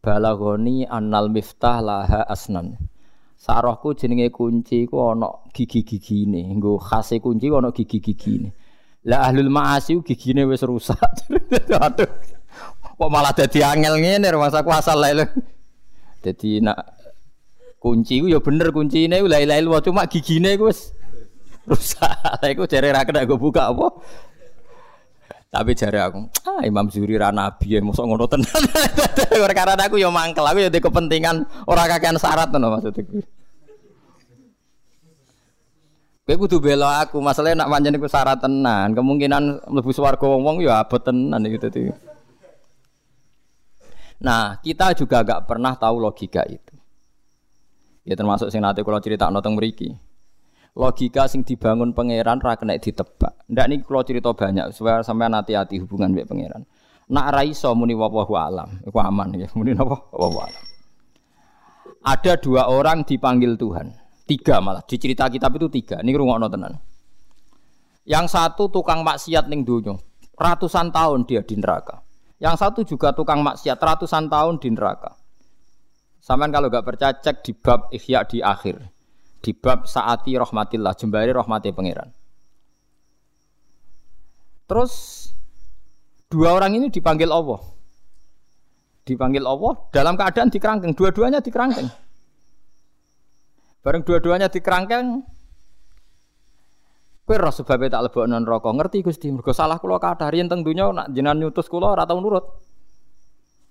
Balagoni annal miftah laha asnan. Sarohku jenenge kunci ku ana gigi-gigine. Nggo khase kunci ku ana gigi-gigine. Lah ahlul ma'asi gigine wis rusak. Aduh. Kok malah dadi angel ngene masa kuasa asal Dadi nak kunci ku ya bener kuncine la ilaha illallah cuma gigine ku wis rusak. Lah iku jare ra kena buka apa? Tapi jare aku, ah Imam Zuri ra nabi ya mosok ngono tenan. Karena aku ya mangkel, aku ya kepentingan ora kakean syarat ngono maksudku. Kowe kudu bela aku, masalahnya nak pancen iku syarat tenan, kemungkinan mlebu swarga wong-wong ya abot tenan iki dadi. Nah, kita juga agak pernah tahu logika itu. Ya termasuk sing nate kula critakno teng mriki. Logika sing dibangun pangeran ra ditebak. Ndak niki kula cerita banyak supaya sampean hati-hati hubungan mbek pangeran. Nak ra iso muni wallahu alam, iku aman ya. Muni napa? Wallahu alam. Ada dua orang dipanggil Tuhan. Tiga malah di cerita kitab itu tiga. Ini rungokno tenan. Yang satu tukang maksiat ning donya. Ratusan tahun dia di neraka. Yang satu juga tukang maksiat ratusan tahun di neraka. Saman kalau gak percaya cek di bab Ihya di akhir. Di bab saati rahmatillah, jembari rahmati pangeran. Terus dua orang ini dipanggil Allah. Dipanggil Allah dalam keadaan dikerangkeng, dua-duanya dikerangkeng. Bareng dua-duanya dikerangkeng, kowe roh sebab tak lebokno neraka. Ngerti Gusti, mergo salah kula kathah riyen teng donya nak jenengan nyutus kula ora tau nurut.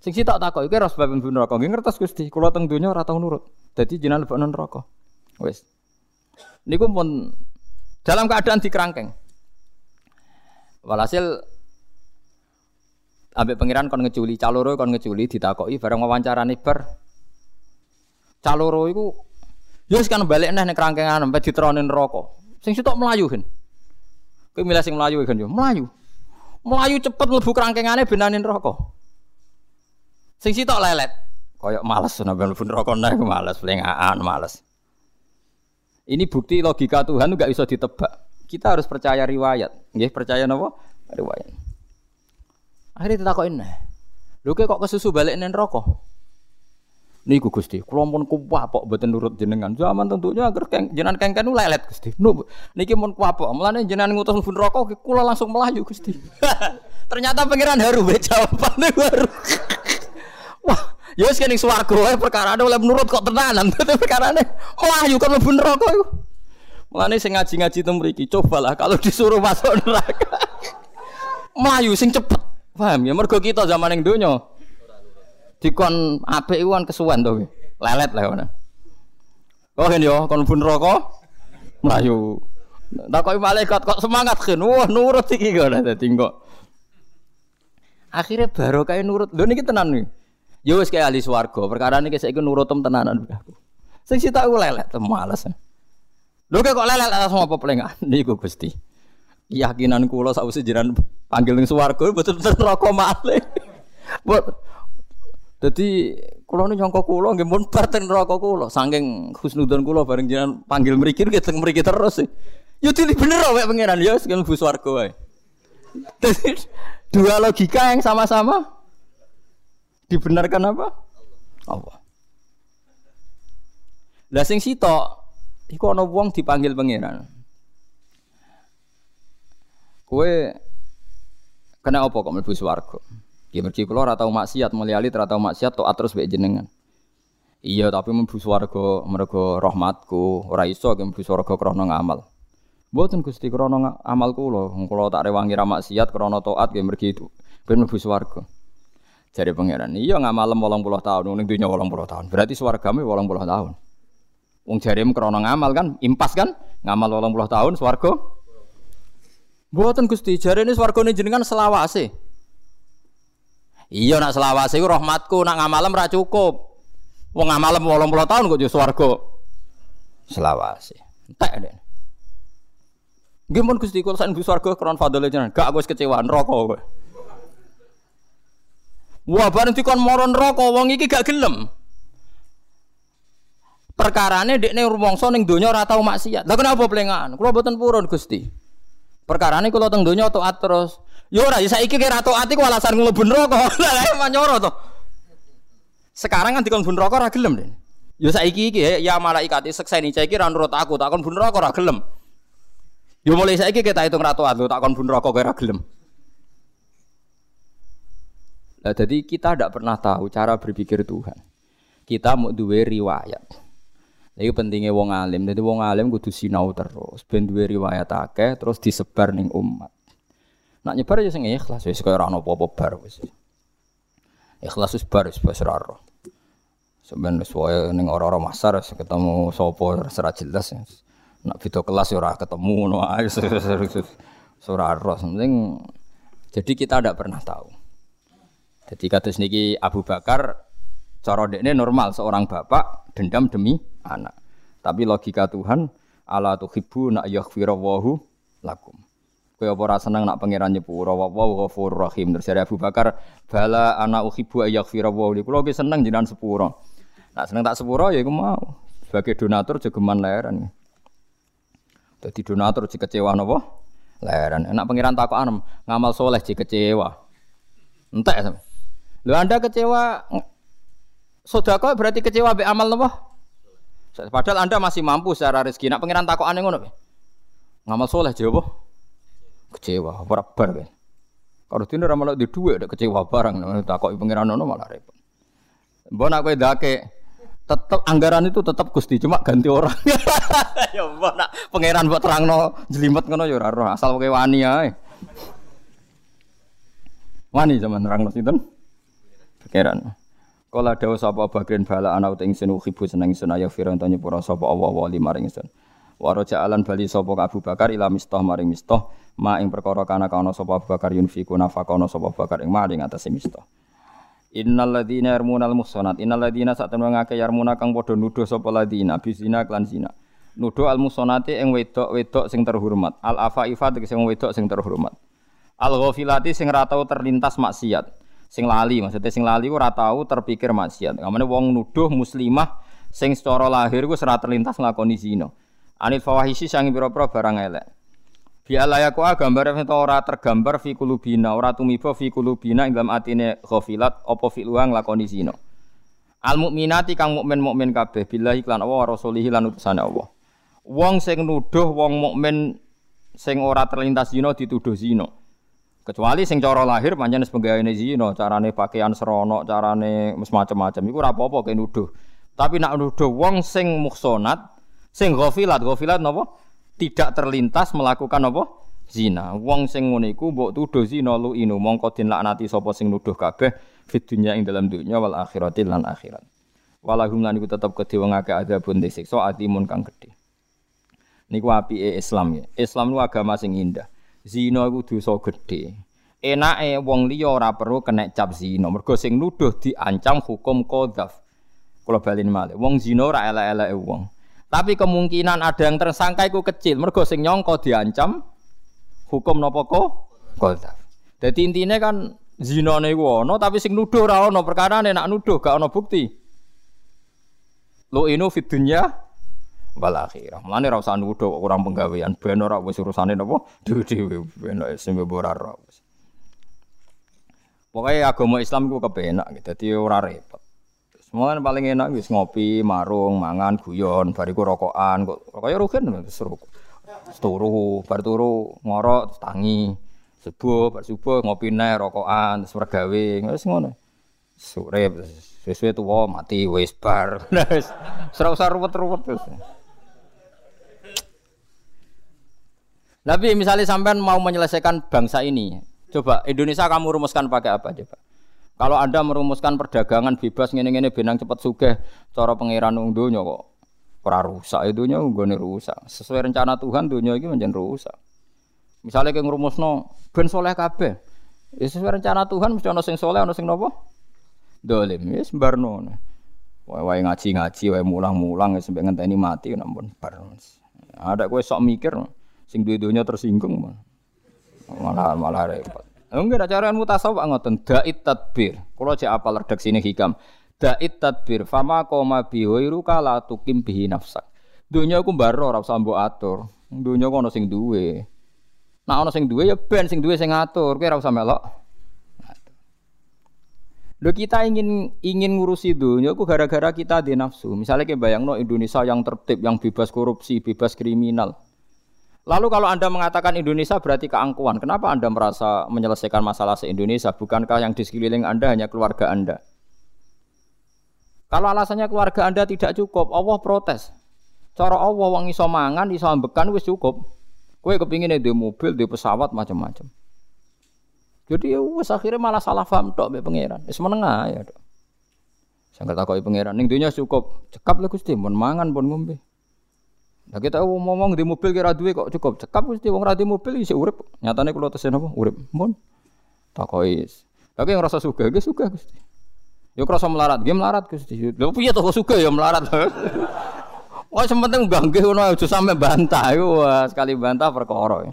Sing sitok takoki kowe roh sebab mlebu neraka. Nggih ngertos Gusti, kula teng donya ora tau nurut. Dadi jenengan lebokno neraka. Wis. Niku pun dalam keadaan dikerangkeng. Walhasil ambek pangeran kon ngeculi, caloro kon ngeculi ditakoki bareng wawancarane bar. Caloro iku Ya kan balik ning kerangkengan sampai diterone neraka. Sing sitok mlayu kan. Kowe milih sing mlayu kan yo, mlayu. Mlayu cepet mlebu kerangkengane benane neraka. Sing sitok lelet. Koyok males sampe mlebu neraka neh males, flengaan males. Ini bukti logika Tuhan nggak bisa ditebak. Kita harus percaya riwayat. Nggih, percaya napa? Riwayat. Akhirnya ditakokin nah. Lho kok kesusu balik ning neraka? Niku Gusti, kula pun kuwapok mboten nurut jenengan. Zaman tentunya agar keng, jenengan kengken lelet Gusti. Nu, niki mun kuwapok. Mulane jenengan ngutus mlebu neraka kula langsung melayu Gusti. Ternyata pangeran haru be jawabane baru. Wah, ya wis kene swarga wae perkara oleh menurut kok tenanan. Perkarane melayu kan mlebu neraka iku. Mulane sing ngaji-ngaji teng mriki, cobalah kalau disuruh masuk neraka. Melayu sing cepet. Paham ya? Mergo kita zaman yang donya dikon apik iku kan kesuwen to. Lelet lah ngono. Oh yo kon pun rokok melayu. Takoki malaikat kok semangat kan. Wah nurut iki kok dadi kok. Akhirnya baru kayak nurut. Lho niki tenan nih. Yo wis kayak ahli swarga. Perkara niki saiki nurutem tenanan aku. Sing sita aku lelet, males. Lho kok lelet langsung apa pelengan niku Gusti. Keyakinan kula sakwise jiran panggil ning swarga betul-betul neraka malih. Buat jadi kulo ini nyongkok kulo nggih pun parten neraka kulo saking husnudon kulo bareng jenengan panggil mriki kita mriki terus sih. Yo ya, bener wae pangeran ya, sing mlebu swarga wae. Dua logika yang sama-sama dibenarkan apa? Allah. Lah sing sitok iku ana wong dipanggil pangeran. Kowe kena apa kok mlebu swarga? Ya mergi kula ora tau maksiat, mulyali ora tau maksiat tok terus mbek jenengan. Iya, tapi mlebu swarga mergo rahmatku, ora iso ge mlebu swarga krana ngamal. Mboten Gusti krana amal kula, kula tak rewangi ra maksiat krana taat ge mergi itu ben mlebu swarga. Jare pangeran, iya ngamalem 80 tahun ning dunya 80 tahun. Berarti swargame 80 tahun. Wong jarem krana ngamal kan, impas kan? Ngamal 80 tahun swarga. Mboten Gusti, jarene swargane jenengan selawase. Iya nak selawase iku rahmatku, nak ngamalem ra cukup. Wong ngamalem 80 tahun kok yo swarga. Selawase. Entek deh. Nggih mun Gusti kula sak swarga kron fadhole jenengan. Gak aku wis kecewa neraka kowe. Wah bareng dikon moro neraka wong iki gak gelem. Perkarane dekne rumangsa ning donya ora tau maksiat. Lah kenapa plengan? Kula boten purun Gusti. Perkarane kula teng donya taat terus. Yo ora, ya saiki kira taat iku alasan mlebu neraka. Lah emang nyoro to. Sekarang kan dikon neraka ora gelem, Den. Yo saiki iki ya malaikat sekseni saiki ra nurut aku, tak kon neraka ora gelem. Yo mulai saiki kita hitung ratu atu tak kon neraka ora gelem. Nah, jadi kita tidak pernah tahu cara berpikir Tuhan. Kita mau duwe riwayat. Iku pentingnya wong alim. Jadi wong alim kudu sinau terus. Ben riwayat akeh terus disebar ning umat. Nak nyebar ya sing ikhlas wis kaya ora ono apa-apa bar wis. Ikhlas wis bar wis wis ora ora. Sampeyan wis wae ning ora-ora masar ketemu sapa ora jelas. Nak video kelas ya ora ketemu ngono ae. Ora ora. Penting jadi kita tidak pernah tahu. Jadi kata niki Abu Bakar cara dekne normal seorang bapak dendam demi anak. Tapi logika Tuhan ala tuhibbu nak yaghfirallahu lakum. Kowe apa ora seneng nak pangeran nyepuro wa wa ghafurur rahim. Terus Abu Bakar bala ana uhibbu ayaghfirallahu li. Kulo seneng jenengan sepuro. Nak seneng tak sepuro ya iku mau. Sebagai donatur jogeman lahiran. Dadi donatur jek kecewa napa? Lahiran. Enak pangeran takokan ngamal soleh jek kecewa. Entek sampe. Lho Anda kecewa Sodako berarti kecewa be amal napa? Padahal Anda masih mampu secara rezeki. Nak pangeran takokane ngono Ngamal soleh jawab kecewa, ora bar kan. Kalau dino ora malah di dhuwit kecewa barang takoki pangeran ono malah repot. Mbok nak kowe dake tetep anggaran itu tetap Gusti cuma ganti orang. ya mbok nak pangeran buat terangno jelimet ngono ya asal kowe wani ae. Wani zaman terangno sinten? Pangeran. Kala dawuh sapa bagren bala ana uta ingsun uhibu seneng ingsun ayo tanya pura sapa Allah wa li maring ingsun. Wa alan bali sapa Abu Bakar ila mistah maring mistah ma ing perkara kana kana sapa Abu Bakar yunfiku nafakono sapa Bakar ing maring atase mistah. Innal ladzina yarmunal muhsanat innal ladzina satemene ngake yarmuna kang padha nuduh sapa ladzina bizina klan zina. Nuduh al muhsanati ing wedok-wedok sing terhormat. Al afaifa sing wedok sing terhormat. Al ghafilati sing ra terlintas maksiat sing lali maksudnya sing lali ora tau terpikir maksiat kamane wong nuduh muslimah sing secara lahir ku ora terlintas nglakoni zina anil fawahisi sangi pira-pira barang elek bi alayaku gambar ento ora tergambar fi kulubina ora tumiba fi kulubina ing dalam atine ghafilat apa fi luang nglakoni zina Al mukminati kang mukmin mukmin kabeh billahi lan Allah rasulih lan utusane Allah. Wong sing nuduh wong mukmin sing ora terlintas zina dituduh zina. Kecuali sing cara lahir pancen sebagaimana zina, carane pakaian serono, carane macam-macam iku ora apa-apa nuduh. Tapi nak nuduh wong sing muhsonat, sing ghafilat, ghafilat napa? Tidak terlintas melakukan apa? Zina. Wong sing ngene iku mbok tuduh zina lu inu mongko den laknati sapa sing nuduh kabeh fit dunya ing dalam dunya wal akhirati lan akhirat. Walahum lan iku tetep kedhe wong akeh adabun disiksa atimun kang gedhe. Niku apike Islam ya. Islam nu agama sing indah. zina iku dosa gedhe. Enake wong liya ora perlu kena cap zina, mergo sing nuduh diancam hukum qadzaf. Kula baleni malih, wong zina ora elek-eleke wong. Tapi kemungkinan ada yang tersangka iku kecil, mergo sing nyangka diancam hukum napa kok qadzaf. Dadi intine kan zina iku ana tapi sing nuduh ora ana, perkara nek nuduh gak ana bukti. Lo inu fit dunya wal akhirah. Mulane ora usah nuduh orang penggawean ben ora wis urusane napa dhewe-dhewe ben sing ora ora. Pokoknya agama Islam ku kepenak gitu, jadi ora repot. Semua kan paling enak wis ngopi, marung, mangan, guyon, bariku rokokan, kok rokoknya rugen seru. Turu, bar turu ngorok tangi. Subuh, bar subuh ngopi neh rokokan, terus mergawe, wis ngono. Sore sesuai tuwa mati wis bar. Wis ora usah ruwet-ruwet terus. Tapi misalnya sampean mau menyelesaikan bangsa ini, coba Indonesia kamu rumuskan pakai apa coba? Kalau Anda merumuskan perdagangan bebas ngene-ngene benang cepat sugih, cara pangeran wong donya kok ora rusak itunya nggone rusak. Sesuai rencana Tuhan dunia iki menjadi rusak. Misalnya kayak ngrumusno ben soleh kabeh. Ya sesuai rencana Tuhan mesti ana sing soleh ana sing napa? Dolim. Ya sembarno. Wae ngaji-ngaji, wae mulang-mulang ya sampai ngenteni mati nampun bar. Ada kowe sok mikir sing duwe donya tersinggung malah malah repot. Enggak ada cara mutasawuf ngoten dait tadbir. Kula cek apal redaksine hikam. Dait tadbir fama koma biwairu kala tukim bihi nafsak. Dunya ku mbaro ora usah mbok atur. Dunya ku ana sing duwe. Nah ana sing ya ben sing duwe sing ngatur. Kowe ora usah melok. Lo kita ingin ingin ngurusi dunia ku gara-gara kita di nafsu. Misalnya kayak bayang no Indonesia yang tertib, yang bebas korupsi, bebas kriminal. Lalu kalau Anda mengatakan Indonesia berarti keangkuhan, kenapa Anda merasa menyelesaikan masalah se-Indonesia? Bukankah yang di sekeliling Anda hanya keluarga Anda? Kalau alasannya keluarga Anda tidak cukup, Allah protes. Cara Allah wong iso mangan, iso ambekan wis cukup. Kowe kepingin di mobil, di pesawat macam-macam. Jadi ya wis akhirnya malah salah paham tok mbek pangeran. Wis menengah ya, Dok. Saya takoki pangeran ning dunya cukup. Cekap lho Gusti, pun mangan pun ngombe. Nah kita ngomong di mobil kira duit kok cukup cekap mesti wong ra di mobil isi urip. Nyatane kula tesen apa? Urip. Mun. Takoki. Tapi yang rasa suka, ge suka Gusti. Yo krasa melarat, ge melarat Gusti. Lho piye to suka ya melarat. Wah, sementing gangge ngono aja sampe bantah iku sekali bantah perkara.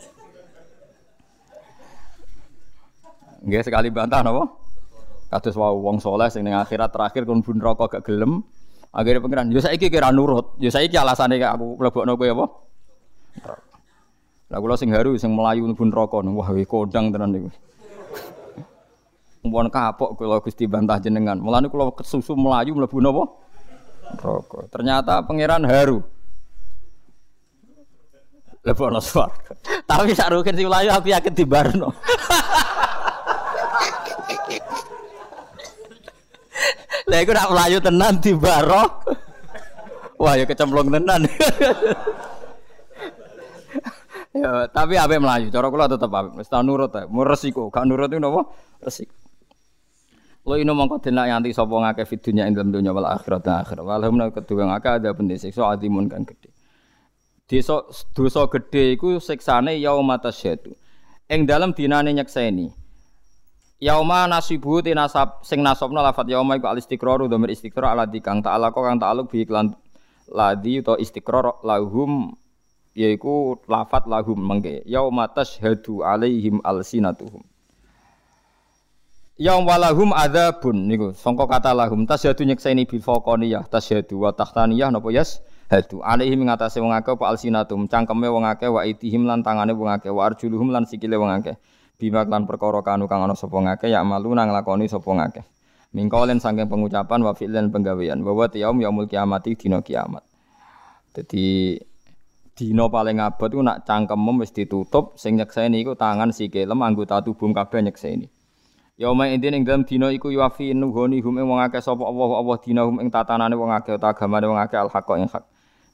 Nggih sekali bantah napa? Kados wau wong soleh sing ning akhirat terakhir kon bun rokok gak gelem, Akhirnya pengiran, yo saiki kira nurut, yo saiki alasane aku mlebokno kowe apa? Lah kula sing haru sing melayu pun rokok, wah we kodang tenan niku. Mumpun kapok kula Gusti bantah jenengan. Mulane kula kesusu melayu mlebu napa? Rokok. Ternyata pangeran haru. Lebokno swarga. Tapi sak rugen sing melayu aku yakin dibarno. Lah iku nak melayu tenan di barok. Wah, ya kecemplung tenan. ya, tapi ape melayu, cara kula tetep ape. Wis ta nurut. Mu resiko, gak nurut itu napa? Resiko. Lo ino mongko denak yanti sapa ngake fidunya ing dalem dunya wal akhirat akhirat. Walhamna kedua ngake ada bendese so adimun kan gede. Desa dosa gede iku siksane yaumata syaitu. Ing dalem dinane nyekseni. Yauma nasibu ti nasab sing nasabna lafat yauma iku al istiqraru dhamir istiqrar ala dikang ta'ala kok kang ta'aluk bi iklan ladi utawa istiqrar lahum yaiku lafat lahum mengke. Yauma tashhadu alaihim alsinatuhum. Yaum walahum adzabun niku sangka kata lahum tasyhadu nyekseni bil faqaniyah tasyhadu wa tahtaniyah napa yas hadu alaihim ngatasé wong akeh apa alsinatum cangkeme wong akeh wa itihim lan tangane wong akeh wa arjuluhum lan sikile wong akeh bima lan perkara kanu kang ana sapa ngake ya malu nang lakoni sapa ngake Mingkolen saking pengucapan wa fi'lan penggawean bahwa yaum yaumul kiamati dina kiamat. Jadi dina paling abot ku nak cangkemem wis ditutup sing nyekseni iku tangan sikilem anggota tubuh kabeh nyekseni. Yauma idin ing dalam dina iku yuafi nuhoni hum wong akeh sapa Allah Allah dina hum ing tatanane wong akeh utawa agamane wong akeh al ing hak.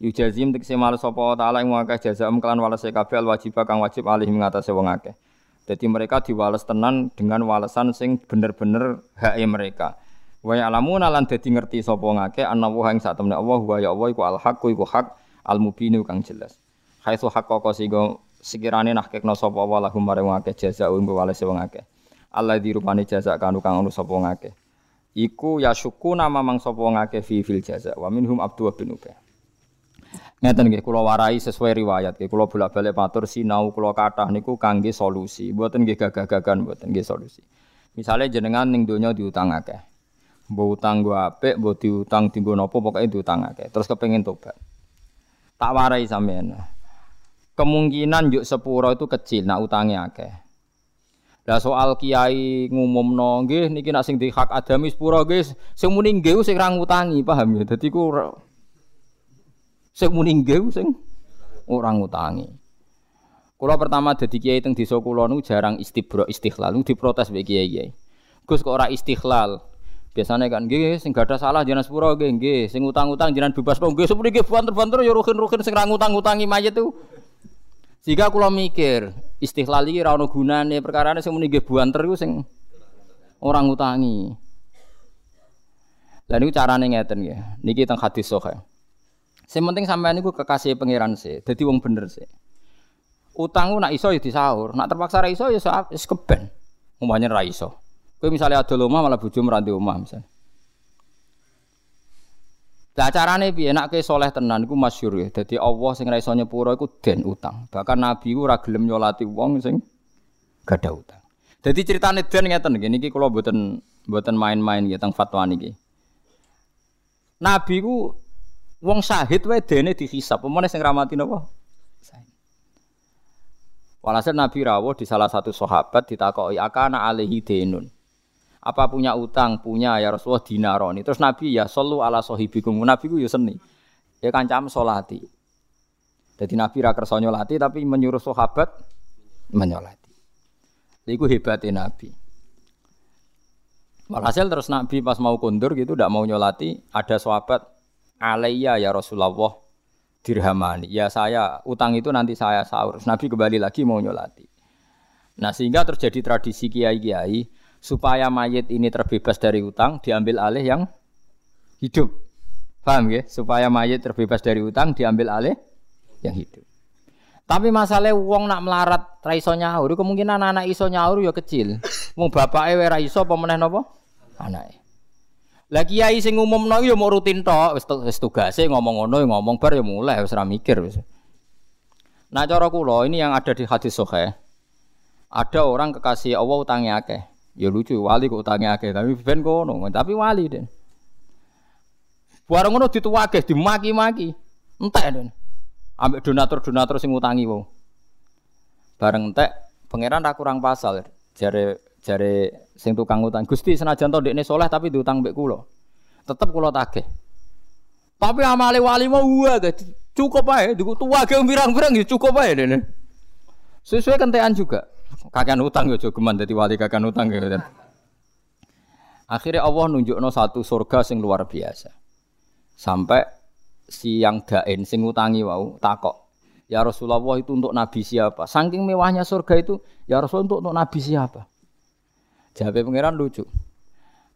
Yujazim tekse males sapa taala ing wong akeh jazaam kelan walase kabeh al wajib kang wajib alih ing atase wong akeh. Jadi mereka diwales tenan dengan walesan sing bener-bener hak mereka. Wa ya'lamuna lan dadi ngerti sapa ngake ana wa ing sak temne Allah wa ya Allah iku al haqq iku hak al mubinu kang jelas. Haitsu haqqaqa sigo sekirane nahkekno sapa wa lahum marang wong akeh jazaa'un walase wong akeh. Allah dirupani jaza kanu kang ono sapa ngake. Iku ya syuku nama mang sapa ngake fi fil jaza wa minhum Abdu bin Ubay. Ngeten nggih kula warai sesuai riwayat nggih kula bolak-balik matur sinau kula kathah niku kangge solusi, mboten nggih gagah-gagahan mboten nggih solusi. Misalnya jenengan ning donya diutang akeh. Mbok utang gua apik, mbok diutang dienggo napa pokoke diutang akeh. Terus kepengin tobat. Tak warai sampean. Kemungkinan yuk sepuro itu kecil, nak utangnya akeh. Lah soal kiai ngumumno nggih niki nak sing di hak adami sepura nggih sing muni nggih sing ra ngutangi paham ya. Dadi ku sing muni nggih sing ora ngutangi. Kula pertama dadi kiai teng desa kula nu jarang istibro istighlal nu diprotes mbek kiai-kiai. Gus kok ora istighlal. Biasanya kan nggih sing gadah salah jenengan sepura nggih nggih sing utang-utang jenengan bebas kok nggih sepuri nggih banter-banter ya ruhin-ruhin sing ra ngutang-utangi mayit tuh. Jika kula mikir, istihlal iki ora ono gunane, perkarane sing muni nggih buanter iku sing orang ngutangi. Lah niku carane ngeten nggih. Niki teng hadis sahih. Sing penting sampean niku kekasih pangeran sih, dadi wong bener sih. Utang nak iso ya disaur, nak terpaksa ra iso ya wis keben. Umpamane ra iso. Kowe misalnya ada omah malah bojo meranti omah misalnya. Lah carane piye nek kowe saleh tenan iku masyhur ya. Dadi Allah sing ra iso nyepuro iku den utang. Bahkan Nabi ku ora gelem nyolati wong sing gak ada utang. Dadi ceritane den ngeten nggih niki kula mboten mboten main-main nggih teng fatwa niki. Nabi ku wong syahid wae dene dihisab. Pemene sing ramati napa? Walhasil Nabi rawuh di salah satu sahabat ditakoki akana alaihi denun. Apa punya utang? Punya ya Rasulullah dinaroni. Terus Nabi ya solu ala sohibikum. Nabi ku ya seni. Ya kancam solati. Jadi Nabi ra kersa nyolati tapi menyuruh sahabat menyolati. Iku hebatnya Nabi. Walhasil terus Nabi pas mau kundur gitu tidak mau nyolati, ada sahabat alaiya ya Rasulullah dirhamani. Ya saya utang itu nanti saya sahur. Nabi kembali lagi mau nyolati. Nah sehingga terjadi tradisi kiai-kiai supaya mayit ini terbebas dari utang diambil alih yang hidup. Paham ya? Supaya mayit terbebas dari utang diambil alih yang hidup. Tapi masalah wong nak melarat ra iso kemungkinan anak iso nyaur ya kecil. Wong bapake ora iso apa meneh? Anake. Lah kiai sing umumno ya mau rutin tok, wis wis tugase ngomong ngono ya ngomong bar ya mulai wis ora mikir wis. Nah cara kula ini yang ada di hadis sahih. Ada orang kekasih Allah utangnya akeh. Ya lucu, wali kok utangnya akeh, tapi ben kono, tapi wali den. Barang ngono dituwake, dimaki-maki. Entek den. Ambek donatur-donatur sing utangi wong. Bareng entek, pangeran ra kurang pasal. Jare jare sing tukang utang, Gusti senajan to ndekne soleh tapi diutang mbek kula. Tetep kula tagih. Tapi amale wali mau wae cukup ae, diku tuwake pirang-pirang ya cukup ae dene. Sesuai kentean juga. Kakean utang yo jogeman dadi wali kakean utang ya. Akhirnya Allah nunjukno satu surga sing luar biasa. Sampai si yang dain sing utangi wau takok. Ya Rasulullah itu untuk nabi siapa? Saking mewahnya surga itu, ya Rasulullah untuk, untuk nabi siapa? Jawab pangeran lucu.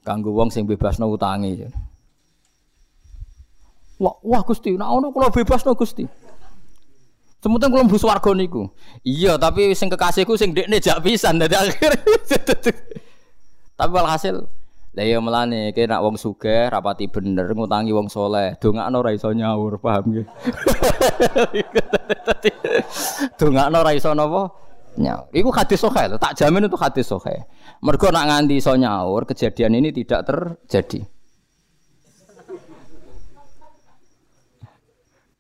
Kanggo wong sing bebasno utangi. Wah, wah Gusti, nah ono kula bebasno Gusti. Sementing kula mlebu swarga niku. Iya, tapi sing kekasihku sing dekne jak pisan dadi akhir. tapi walhasil lah ya melane kene nak wong sugih rapati bener ngutangi wong soleh, dongakno ora iso nyaur, paham nggih. dongakno ora iso napa? Nyaur. Iku hadis sahih tak jamin itu hadis sahih. Mergo nak nganti iso nyaur, kejadian ini tidak terjadi.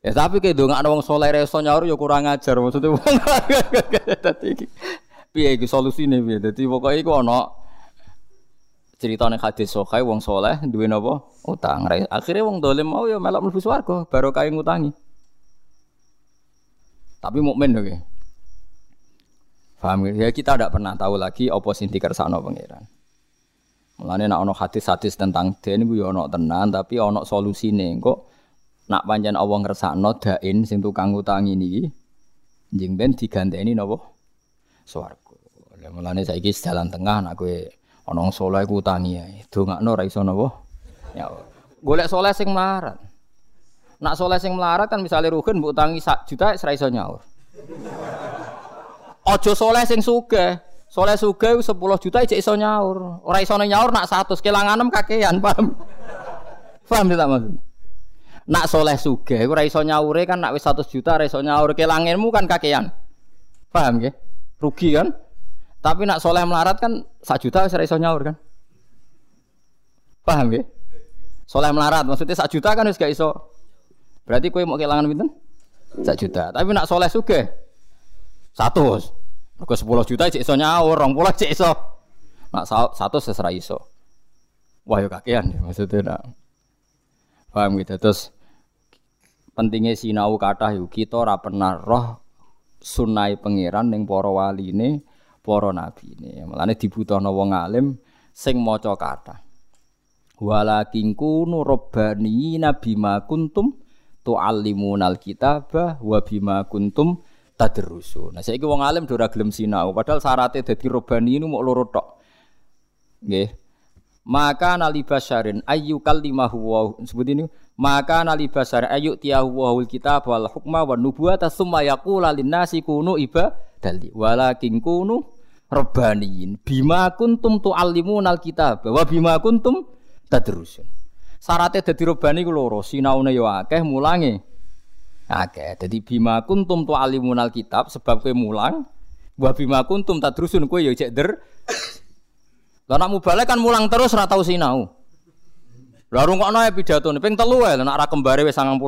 Ya tapi kayak dong ada wong soleh reso nyaur ya kurang ajar maksudnya wong iki. Piye iki solusine piye? Dadi pokoke iku ana cerita ning hadis sokai wong soleh duwe napa utang. Akhirnya wong dolim mau ya melok mlebu swarga baru kae ngutangi. Tapi mukmin oke. Paham ya kita tidak pernah tahu lagi apa sing dikersakno pangeran. Mulane nek ana hadis-hadis tentang den iku ya ana tenan tapi ana solusine. Kok nak pancen Allah ngersakno dain sing tukang ngutangi niki njing ben diganteni napa? Swarga. Mulane saiki jalan tengah nak kowe Ana saleh ku utangi ae. Dongakno ora iso napa? Ya. Golek saleh sing melarat. Nak saleh sing melarat kan misalnya Ruhin mbok utangi 1 juta ora iso nyaur. Aja saleh sing sugih. Saleh sugih 10 juta ijek iso nyaur. Ora iso nyaur nak 100 kelanganem kakean, paham? Paham tidak maksud? Nak soleh sugih ora iso nyaure kan nak wis 100 juta ora iso nyaur kelangenmu kan kakean. Paham nggih? Rugi kan? Tapi nak soleh melarat kan sak juta wis iso nyaur kan. Paham ya? Soleh melarat maksudnya sak juta kan wis gak iso. Berarti kowe mau kehilangan pinten? Sak juta. Tapi nak soleh suge satu. Mergo 10 juta cek iso nyaur, 20 cek iso. Nak satu sesera iso. Wah yo kakean ya maksudnya nak. Paham gitu. Terus pentingnya sinau kata yuk kita ora pernah roh sunai pangeran ning para waline para nabi ini. Dibutuhno wong alim sing maca kata. Walakin kunu rabbani nabi ma kuntum tuallimunal kitaba wa bima kuntum tadrusu. Nah saiki wong alim ora gelem sinau padahal syaratnya dadi robbani ini mau loro tok. Nggih. Maka nali basyarin ayu kalimahu wa sebut ini maka nali basyarin ayu tiyahu wa kitab wal hukma wan nubuwata summa yaqula lin nasi kunu ibadali walakin kunu rabbaniyin bima kuntum tuallimunal kitab wa bima kuntum tadrusun syaratnya dadi rabbani ku loro sinaune yo akeh mulange akeh dadi bima kuntum tuallimunal kitab sebab kowe mulang wa bima kuntum tadrusun kowe yo cek der lah nak mubalek kan mulang terus ora tau sinau lha rungokno ya pidatone ping telu wae nak ra kembare wis 90%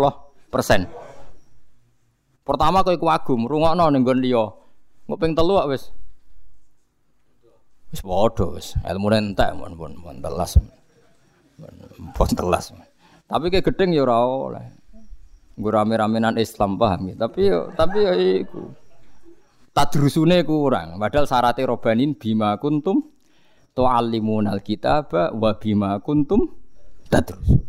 pertama kowe kuagum rungokno ning nggon liya engko ping telu wis Wis padha wis, ilmune entek mon pun telas. Pun telas. Tapi kayak gedeng ya ora oleh. Gue rame-ramenan Islam paham ya. Tapi yo tapi yo iku. Tadrusune kurang. Padahal syaratnya robanin bima kuntum tu'allimunal kitaba wa bima kuntum tadrusun.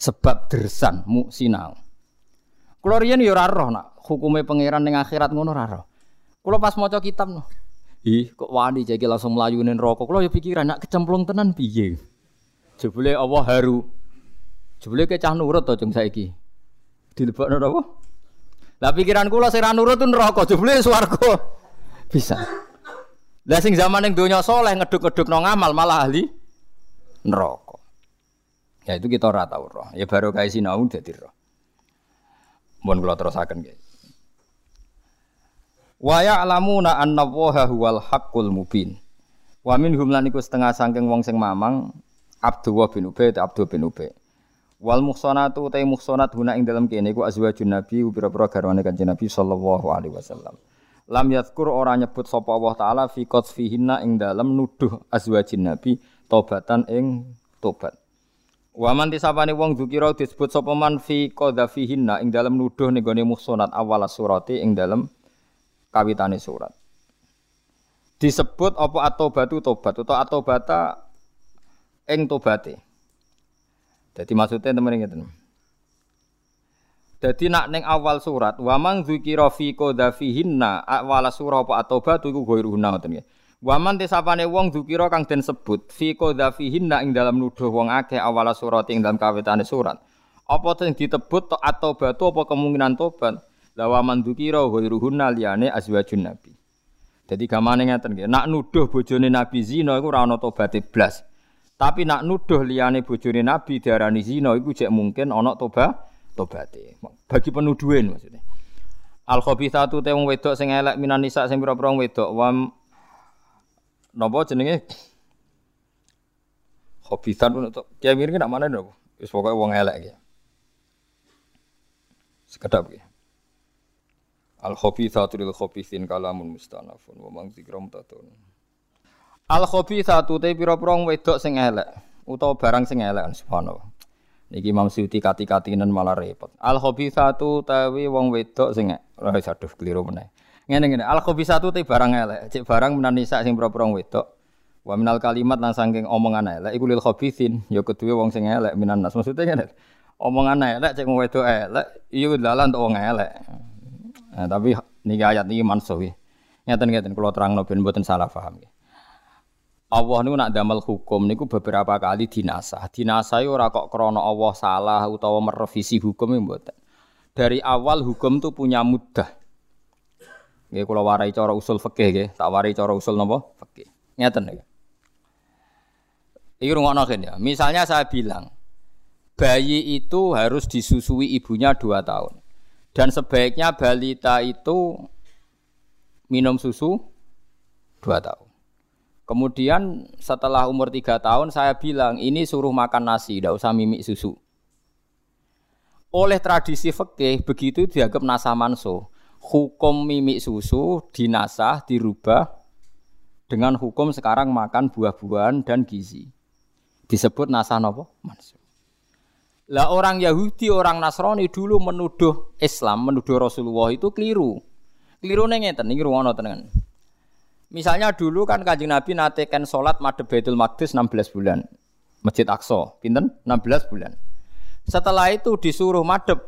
Sebab dersan mu sinau. Kulo riyen yo ora roh nak hukume pangeran ning akhirat ngono ora roh. Kulo pas maca kitab no. Ih, kok wani jadi langsung melayunin rokok. Kalau ya pikiran nak kecemplung tenan piye? Jebule Allah haru. Jebule ke cah nurut to cung saiki. Dilebokno apa? Lah pikiran kula sing ra nurut tuh neraka, jebule swarga. Bisa. Lah sing zaman ning donya soleh ngeduk-ngeduk no ngamal malah ahli neraka. Ya itu kita ora tau roh. Ya baru kayak sinau dadi roh. Mohon kula terusaken guys. Wa ya'lamuna anna Allaha huwal haqqul mubin. Wa minhum lan iku setengah saking wong sing mamang Abdullah bin Ubay Abdul bin Ubay. Wal muhsanatu ta muhsanat guna ing dalam kene iku azwajun nabi pira-pira garwane kanjeng Nabi sallallahu alaihi wasallam. Lam yadhkur ora nyebut sapa Allah taala fi qadfihinna ing dalam nuduh azwajin nabi tobatan ing tobat. Wa man tisapane wong dzukira disebut sapa man fi qadfihinna ing dalam nuduh ning gone muhsanat awal surati ing dalam kawitane surat. Disebut apa atobatu tobat atau atobata ing tobate. Jadi maksudnya teman ngeten. Jadi nak neng awal surat, waman dzikira fi qadhafihinna awal surah apa atobatu iku ghairuhunna ngoten nggih. Waman tesapane wong dzikira kang den sebut fi qadhafihinna ing dalam nuduh wong akeh awal surat ing dalam kawitane surat. Apa sing ditebut atau batu apa kemungkinan tobat? Lawa mandukira ghairuhunna liyane azwajun nabi. Jadi gamane ngeten nggih, nak nuduh bojone nabi zina iku ora ana tobaté blas. Tapi nak nuduh liyane bojone nabi diarani zina iku jek mungkin ana toba tobate. Bagi penuduhan maksudnya. Al khabithatu te wong wedok sing elek minan nisa sing pira-pira wedok wam napa jenenge khabithat untuk kiai mirip nak mana napa? Wis pokoke wong elek iki. Sekedap iki. Al khabithatu lil khabithin kalamun mustanafun wa man zikra mutatun. Al satu te pira-pira wedok sing elek utawa barang sing elek subhanallah. Niki Imam Suyuti kati-katinen malah repot. Al satu tawi wong wedok sing ora aduh keliru meneh. Ngene ngene, al satu te barang elek, cek barang menan sing pira-pira wedok. Wa minal kalimat lan saking omongan elek iku lil khabithin, ya kedue wong sing elek minan nas. Maksudnya ngene. Omongan elek cek wedok elek, iya dalan untuk wong elek. Nah, tapi niki ayat niki mansuh. Ngeten-ngeten kula terangno ben mboten salah paham. Ya. Allah niku nak damel hukum niku beberapa kali dinasah. Dinasah ora kok krana Allah salah utawa merevisi hukum mboten. Dari awal hukum itu punya mudah. Nggih kula warai cara usul fikih nggih, tak warai cara usul napa? Fikih. Ngeten nggih. Iki rungokno ya. Misalnya saya bilang bayi itu harus disusui ibunya dua tahun. Dan sebaiknya balita itu minum susu dua tahun. Kemudian setelah umur tiga tahun saya bilang ini suruh makan nasi, tidak usah mimik susu. Oleh tradisi fikih begitu dianggap nasah manso. Hukum mimik susu dinasah dirubah dengan hukum sekarang makan buah-buahan dan gizi. Disebut nasah nopo manso. Lah orang Yahudi, orang Nasrani dulu menuduh Islam, menuduh Rasulullah itu keliru. Keliru ngeten, ini ruang tenan. Misalnya dulu kan kanjeng Nabi natekan sholat madhep Baitul Maqdis 16 bulan. Masjid Aqsa, pinten? 16 bulan. Setelah itu disuruh madhep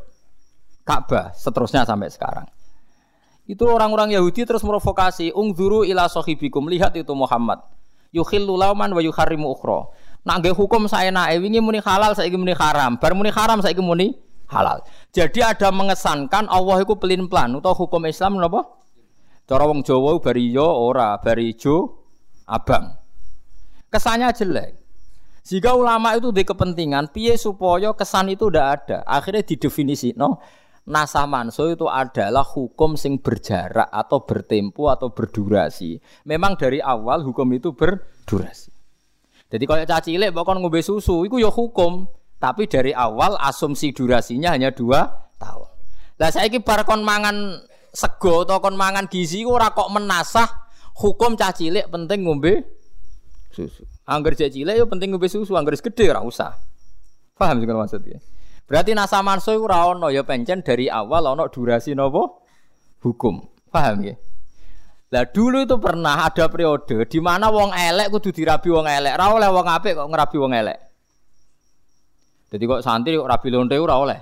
Ka'bah, seterusnya sampai sekarang. Itu orang-orang Yahudi terus merovokasi, ungzuru ila sahibikum, lihat itu Muhammad. Yukhillu lauman wa yuharrimu ukhra. Nak hukum saya nae wingi muni halal saiki muni haram, bar muni haram saiki muni halal. Jadi ada mengesankan Allah itu pelin plan atau hukum Islam napa? Cara wong Jawa bari yo ora, bari ijo abang. Kesannya jelek. Jika ulama itu di kepentingan, piye supaya kesan itu tidak ada. Akhirnya didefinisi, no, nasah manso itu adalah hukum sing berjarak atau bertempo atau berdurasi. Memang dari awal hukum itu berdurasi. Jadi kalau caci cilik bahkan ngombe susu, itu ya hukum. Tapi dari awal asumsi durasinya hanya dua tahun. Lah saya bar kon mangan sego atau kon mangan gizi ora kok menasah hukum cah cilik penting ngombe susu. Angger cah cilik yo penting ngombe susu, angger gede ora usah. Paham sih maksudnya? Berarti nasa manso iku ora ono ya pencen dari awal ono durasi nopo hukum. Paham ya? Lah dulu itu pernah ada periode di mana wong elek kudu dirabi wong elek, ora oleh wong apik kok ngerabi wong elek. Jadi kok santri kok rabi lonte ora oleh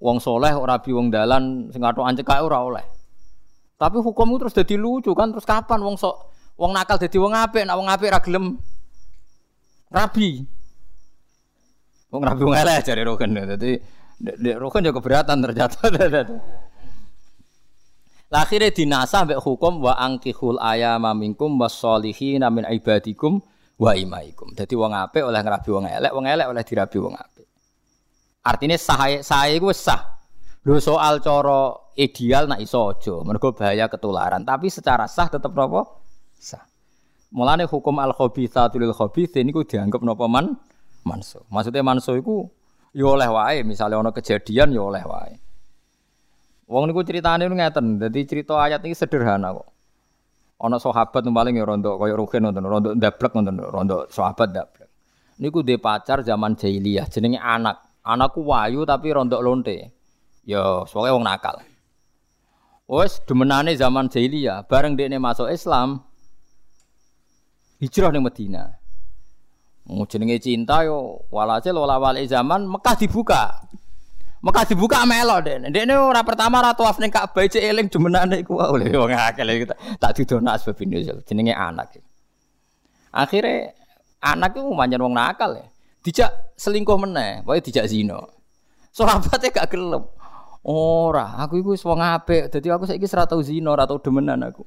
wong soleh ora bi wong dalan sing atok ancek ora oleh. Tapi hukum itu terus jadi lucu kan terus kapan wong sok wong nakal jadi wong apik nak wong apik ra gelem rabi. Wong rabi wong elek jare roken. Dadi roken juga keberatan ternyata. Lah akhirnya dinasah mbek hukum wa angkihul ayama minkum wasolihina min ibadikum wa imaikum. Jadi wong apik oleh ngrabi wong elek, wong elek oleh dirabi wong apik. Artinya sah sah iku sah. Lho soal coro ideal nak iso aja, mergo bahaya ketularan. Tapi secara sah tetap napa? Sah. Mulane hukum al khabithatu lil khabithin niku dianggap napa man manso. Maksudnya manso iku ya oleh wae, misalnya ana kejadian ya oleh wae. Wong niku ceritane ngeten, dadi cerita ayat ini sederhana kok. Ana sahabat paling ya rondo kaya rugen nonton, rondo ndablek nonton, rondo sahabat ndablek. Niku de pacar zaman jahiliyah jenenge anak. Anakku wayu tapi rontok lonte. Ya, soalnya wong nakal. Wes demenane zaman jahiliyah, bareng dekne masuk Islam, hijrah ning Madinah. Mau jenenge cinta yo walhasil wala wali zaman Mekah dibuka. Mekah dibuka melo dek. Dekne ora pertama ora tawaf ning Ka'bah eling demenane iku oleh wong akeh kita tak didono asbab ini jenenge anak. Akhirnya anak itu manjan wong nakal ya. Dijak selingkuh meneh, pokoke dijak zina. Sahabate gak gelem. Ora, aku iku wis wong apik, dadi aku saiki ora tau zina, ora tau demenan aku.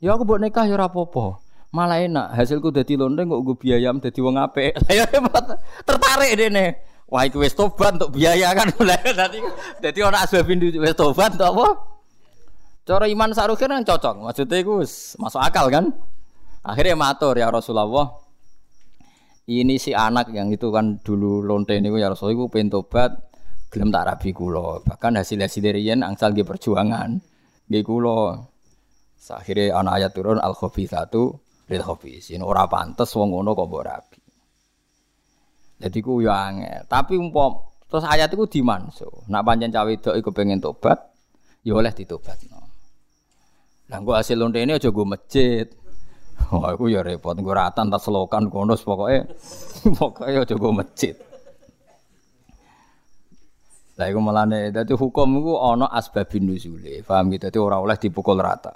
Ya aku mbok nikah ya ora apa-apa. Malah enak, hasilku dadi lonte kok nggo biaya dadi wong apik. Ya tertarik dene. Wah iku wis tobat untuk biaya kan. Dadi dadi ana asbab wis tobat untuk apa? Cara iman sarukin kan cocok. Maksudnya iku masuk akal kan? Akhirnya matur ya Rasulullah, ini si anak yang itu kan dulu lonte ini ya Rasul itu pengen tobat gelem tak rabi kulo bahkan hasil hasil dari yen angsal di perjuangan di kulo akhirnya anak ayat turun al satu lil khabisin. Ora pantes wong ngono kok mbok rabi. Jadi ku yo angel. Tapi umpam terus ayat iku dimanso. Nak pancen cawe wedok iku pengen tobat, ya oleh ditobatno. Lah engko hasil lontene aja go masjid. Wah, aku ya repot nggo ratan tas selokan kono pokoke pokoke aja go masjid. Lah iku melane dadi hukum iku ana asbabin nuzule. Paham gitu? Dadi ora oleh dipukul rata.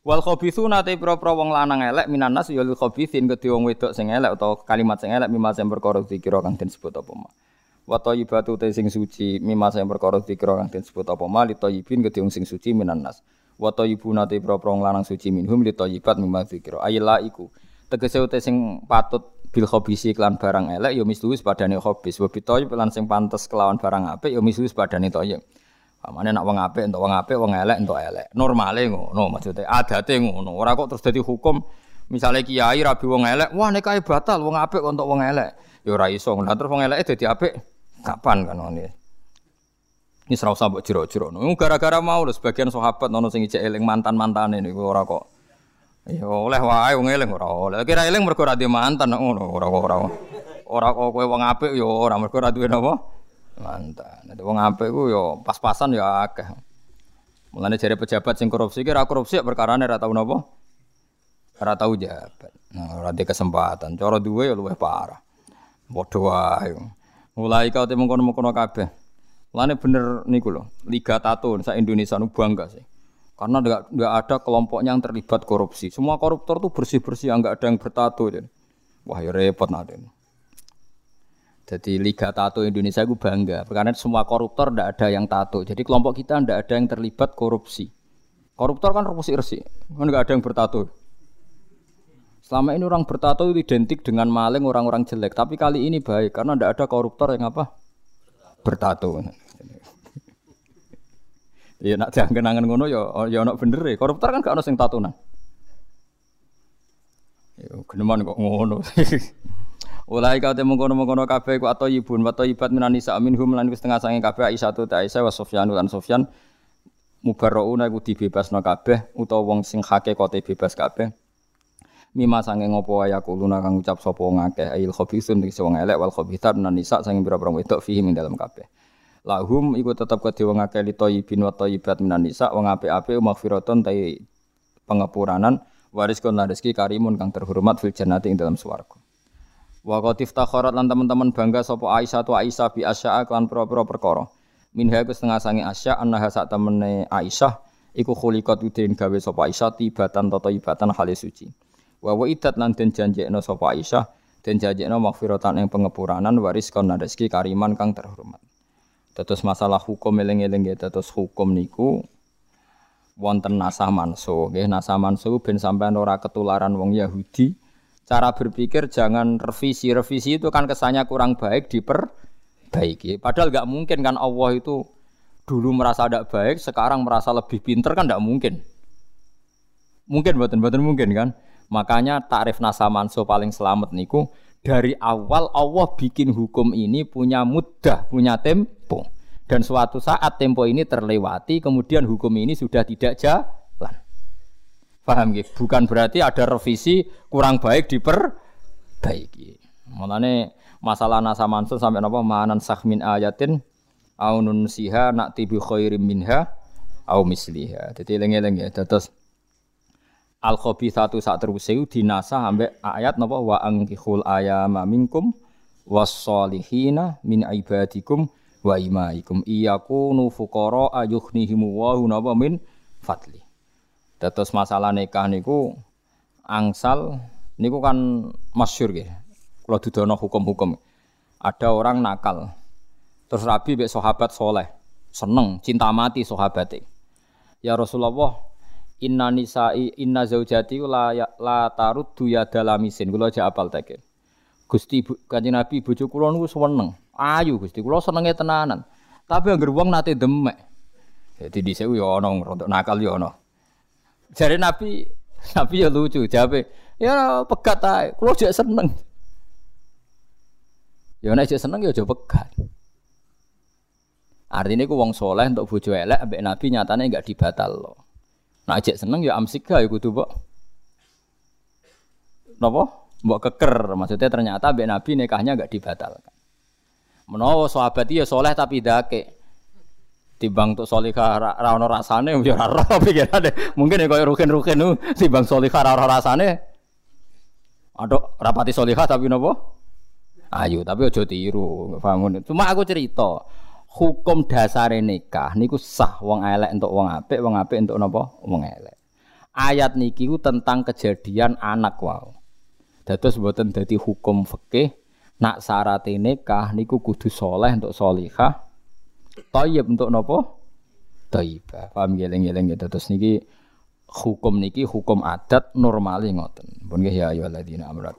Wal khabithu nate pro-pro wong lanang elek minanas ya lil khabithin kedhe wong wedok sing elek utawa kalimat sing elek mimma sing perkara dikira kang den sebut apa ma. Wa thayyibatu te sing suci mimma sing perkara dikira kang den sebut apa ma li thayyibin kedhe wong sing suci minanas. Wa thayyibuna te pro-pro lanang suci minhum li thayyibat mimma dikira. Ayla iku tegese te sing patut bil khobisi kelan barang elek ya mislu padane khobis wa bitoy lan sing pantes kelawan barang apik ya mislu padane toyib. Pamane nak wong apik entuk wong apik, wong elek entuk elek. Normale ngono maksudnya, adate ngono. Ora kok terus dadi hukum misalnya kiai rabi wong elek, wah nikahe batal wong apik untuk wong elek. Ya ora iso. Lah terus wong elek dadi apik kapan kan ngene. Ini serau sabuk. Nunggu gara-gara mau lho sebagian sahabat nono sing ijek eling mantan-mantane niku ora kok. Ya oleh wae wong eling ora oleh. Kira eling mergo ora mantan ngono ora ora. Ora kok kowe wong apik ya ora mergo ora duwe napa? mantan. Nek wong apik ku yo pas-pasan yo akeh. Mulane jare pejabat sing korupsi ki ora korupsi perkara ora tau napa? Ora tau jabat. Nah, ora kesempatan. Cara duwe yo luwih parah. Padha wae. Mulai kau temu kono-kono kabeh. Mulane bener niku lho, Liga Tato sa Indonesia nu bangga sih. Karena enggak, enggak ada kelompoknya yang terlibat korupsi. Semua koruptor tuh bersih-bersih, enggak ada yang bertato. Wah, ya repot nanti. Jadi Liga Tato Indonesia itu bangga karena semua koruptor tidak ada yang tato. Jadi kelompok kita tidak ada yang terlibat korupsi. Koruptor kan korupsi resi, kan nggak ada yang bertato. Selama ini orang bertato itu identik dengan maling orang-orang jelek. Tapi kali ini baik karena tidak ada koruptor yang apa bertato. Iya nak jangan ngono ya ya nak bener ya. Koruptor kan gak ada yang tatonan. Ya geneman kok ngono. Ulai kau temu kono kono kafe ku atau ibun atau ibat minani sa minhum lan setengah sange kafe Aisyah tu Aisyah wa Sofyan lan Sofyan mubarrauna iku dibebasno kabeh utawa wong sing kote bebas kabeh. Mima sange ngopo ya kuluna kang ucap sapa ngakeh ail khabisun iki wong elek wal khabithat minan nisa sange pira-pira wedok fihi ing dalam kabeh. Lahum iku tetep kedhe wong akeh li thayyibin wa thayyibat minan nisa wong apik-apik maghfiratun ta pengepuranan waris kon rezeki karimun kang terhormat fil jannati ing dalam swarga. Wa qatif takharat lan teman-teman bangga sapa Aisyah tu Aisyah bi asya'a kan pira-pira perkara. Minha iku setengah sange Asya annaha sak temene Aisyah iku khuliqat udin gawe sapa Aisyah tibatan tata ibatan hale suci. Wa wa idat lan den janjekno sapa Aisyah den janjekno maghfiratan ing pengepuranan waris kon rezeki kariman kang terhormat. Terus masalah hukum eling-eling ya terus hukum niku wonten nasah manso nggih nasah manso ben sampean ora ketularan wong Yahudi cara berpikir jangan revisi. Revisi itu kan kesannya kurang baik diperbaiki. Padahal nggak mungkin kan Allah itu dulu merasa tidak baik, sekarang merasa lebih pinter kan tidak mungkin. Mungkin buatan buatan mungkin kan. Makanya takrif nasa manso paling selamat niku dari awal Allah bikin hukum ini punya mudah, punya tempo. Dan suatu saat tempo ini terlewati, kemudian hukum ini sudah tidak jalan. Paham gitu? Bukan berarti ada revisi kurang baik diperbaiki. Mulane masalah nasa mansun sampai napa manan sahmin ayatin au nun siha nak tibi khairim minha au misliha. Jadi lengi-lengi ya. Terus al satu saat terus dinasa sampai ayat napa wa angkihul ayama minkum wasolihina min ibadikum wa imaikum iyakunu fuqara ayuhnihimu wa napa min fadli. Terus masalah nikah niku angsal niku kan masyur gitu. Kalau dudono hukum-hukum. Ada orang nakal. Terus Rabi bek sahabat soleh. Seneng, cinta mati sahabatnya. Ya Rasulullah, inna nisa'i inna zaujati la ya, la taruddu ya dalamisin. Kula aja apal tekin. Gusti Kanjeng Nabi bojo kula niku seneng. Ayu Gusti kula senenge tenanan. Tapi anggere wong nate demek. Jadi dhisik yo ana rontok nakal yo ana. Jadi Nabi, Nabi ya lucu, jawab ya pegat ae. Kulo jek seneng. Ya nek jek seneng ya aja pegat. Artinya ku wong soleh untuk bojo elek ambek Nabi nyatane enggak dibatal loh. Nah jek seneng ya amsika ya kudu kok. napa? Mbok keker. Maksudnya ternyata mbek Nabi nikahnya enggak dibatalkan. Menawa sahabat ya soleh tapi dake. Timbang untuk solihah ra ra ono rasane ya pikirane. Mungkin ya koyo rukin-rukin nu timbang solihah ra ono rasane. Aduh, rapati solihah tapi napa? Ayo, tapi aja tiru, paham Cuma aku cerita, hukum dasar nikah niku sah wong elek untuk wong apik, wong apik untuk napa? Wong elek. Ayat niki ku tentang kejadian anak wow. Dados mboten dadi hukum fikih nak syarat nikah niku kudu soleh untuk solihah, thayyib untuk napa? Thayyibah. Paham geleng-geleng gitu. Terus niki hukum niki hukum adat normali ngoten. Pun ya ayyuhalladzina amanu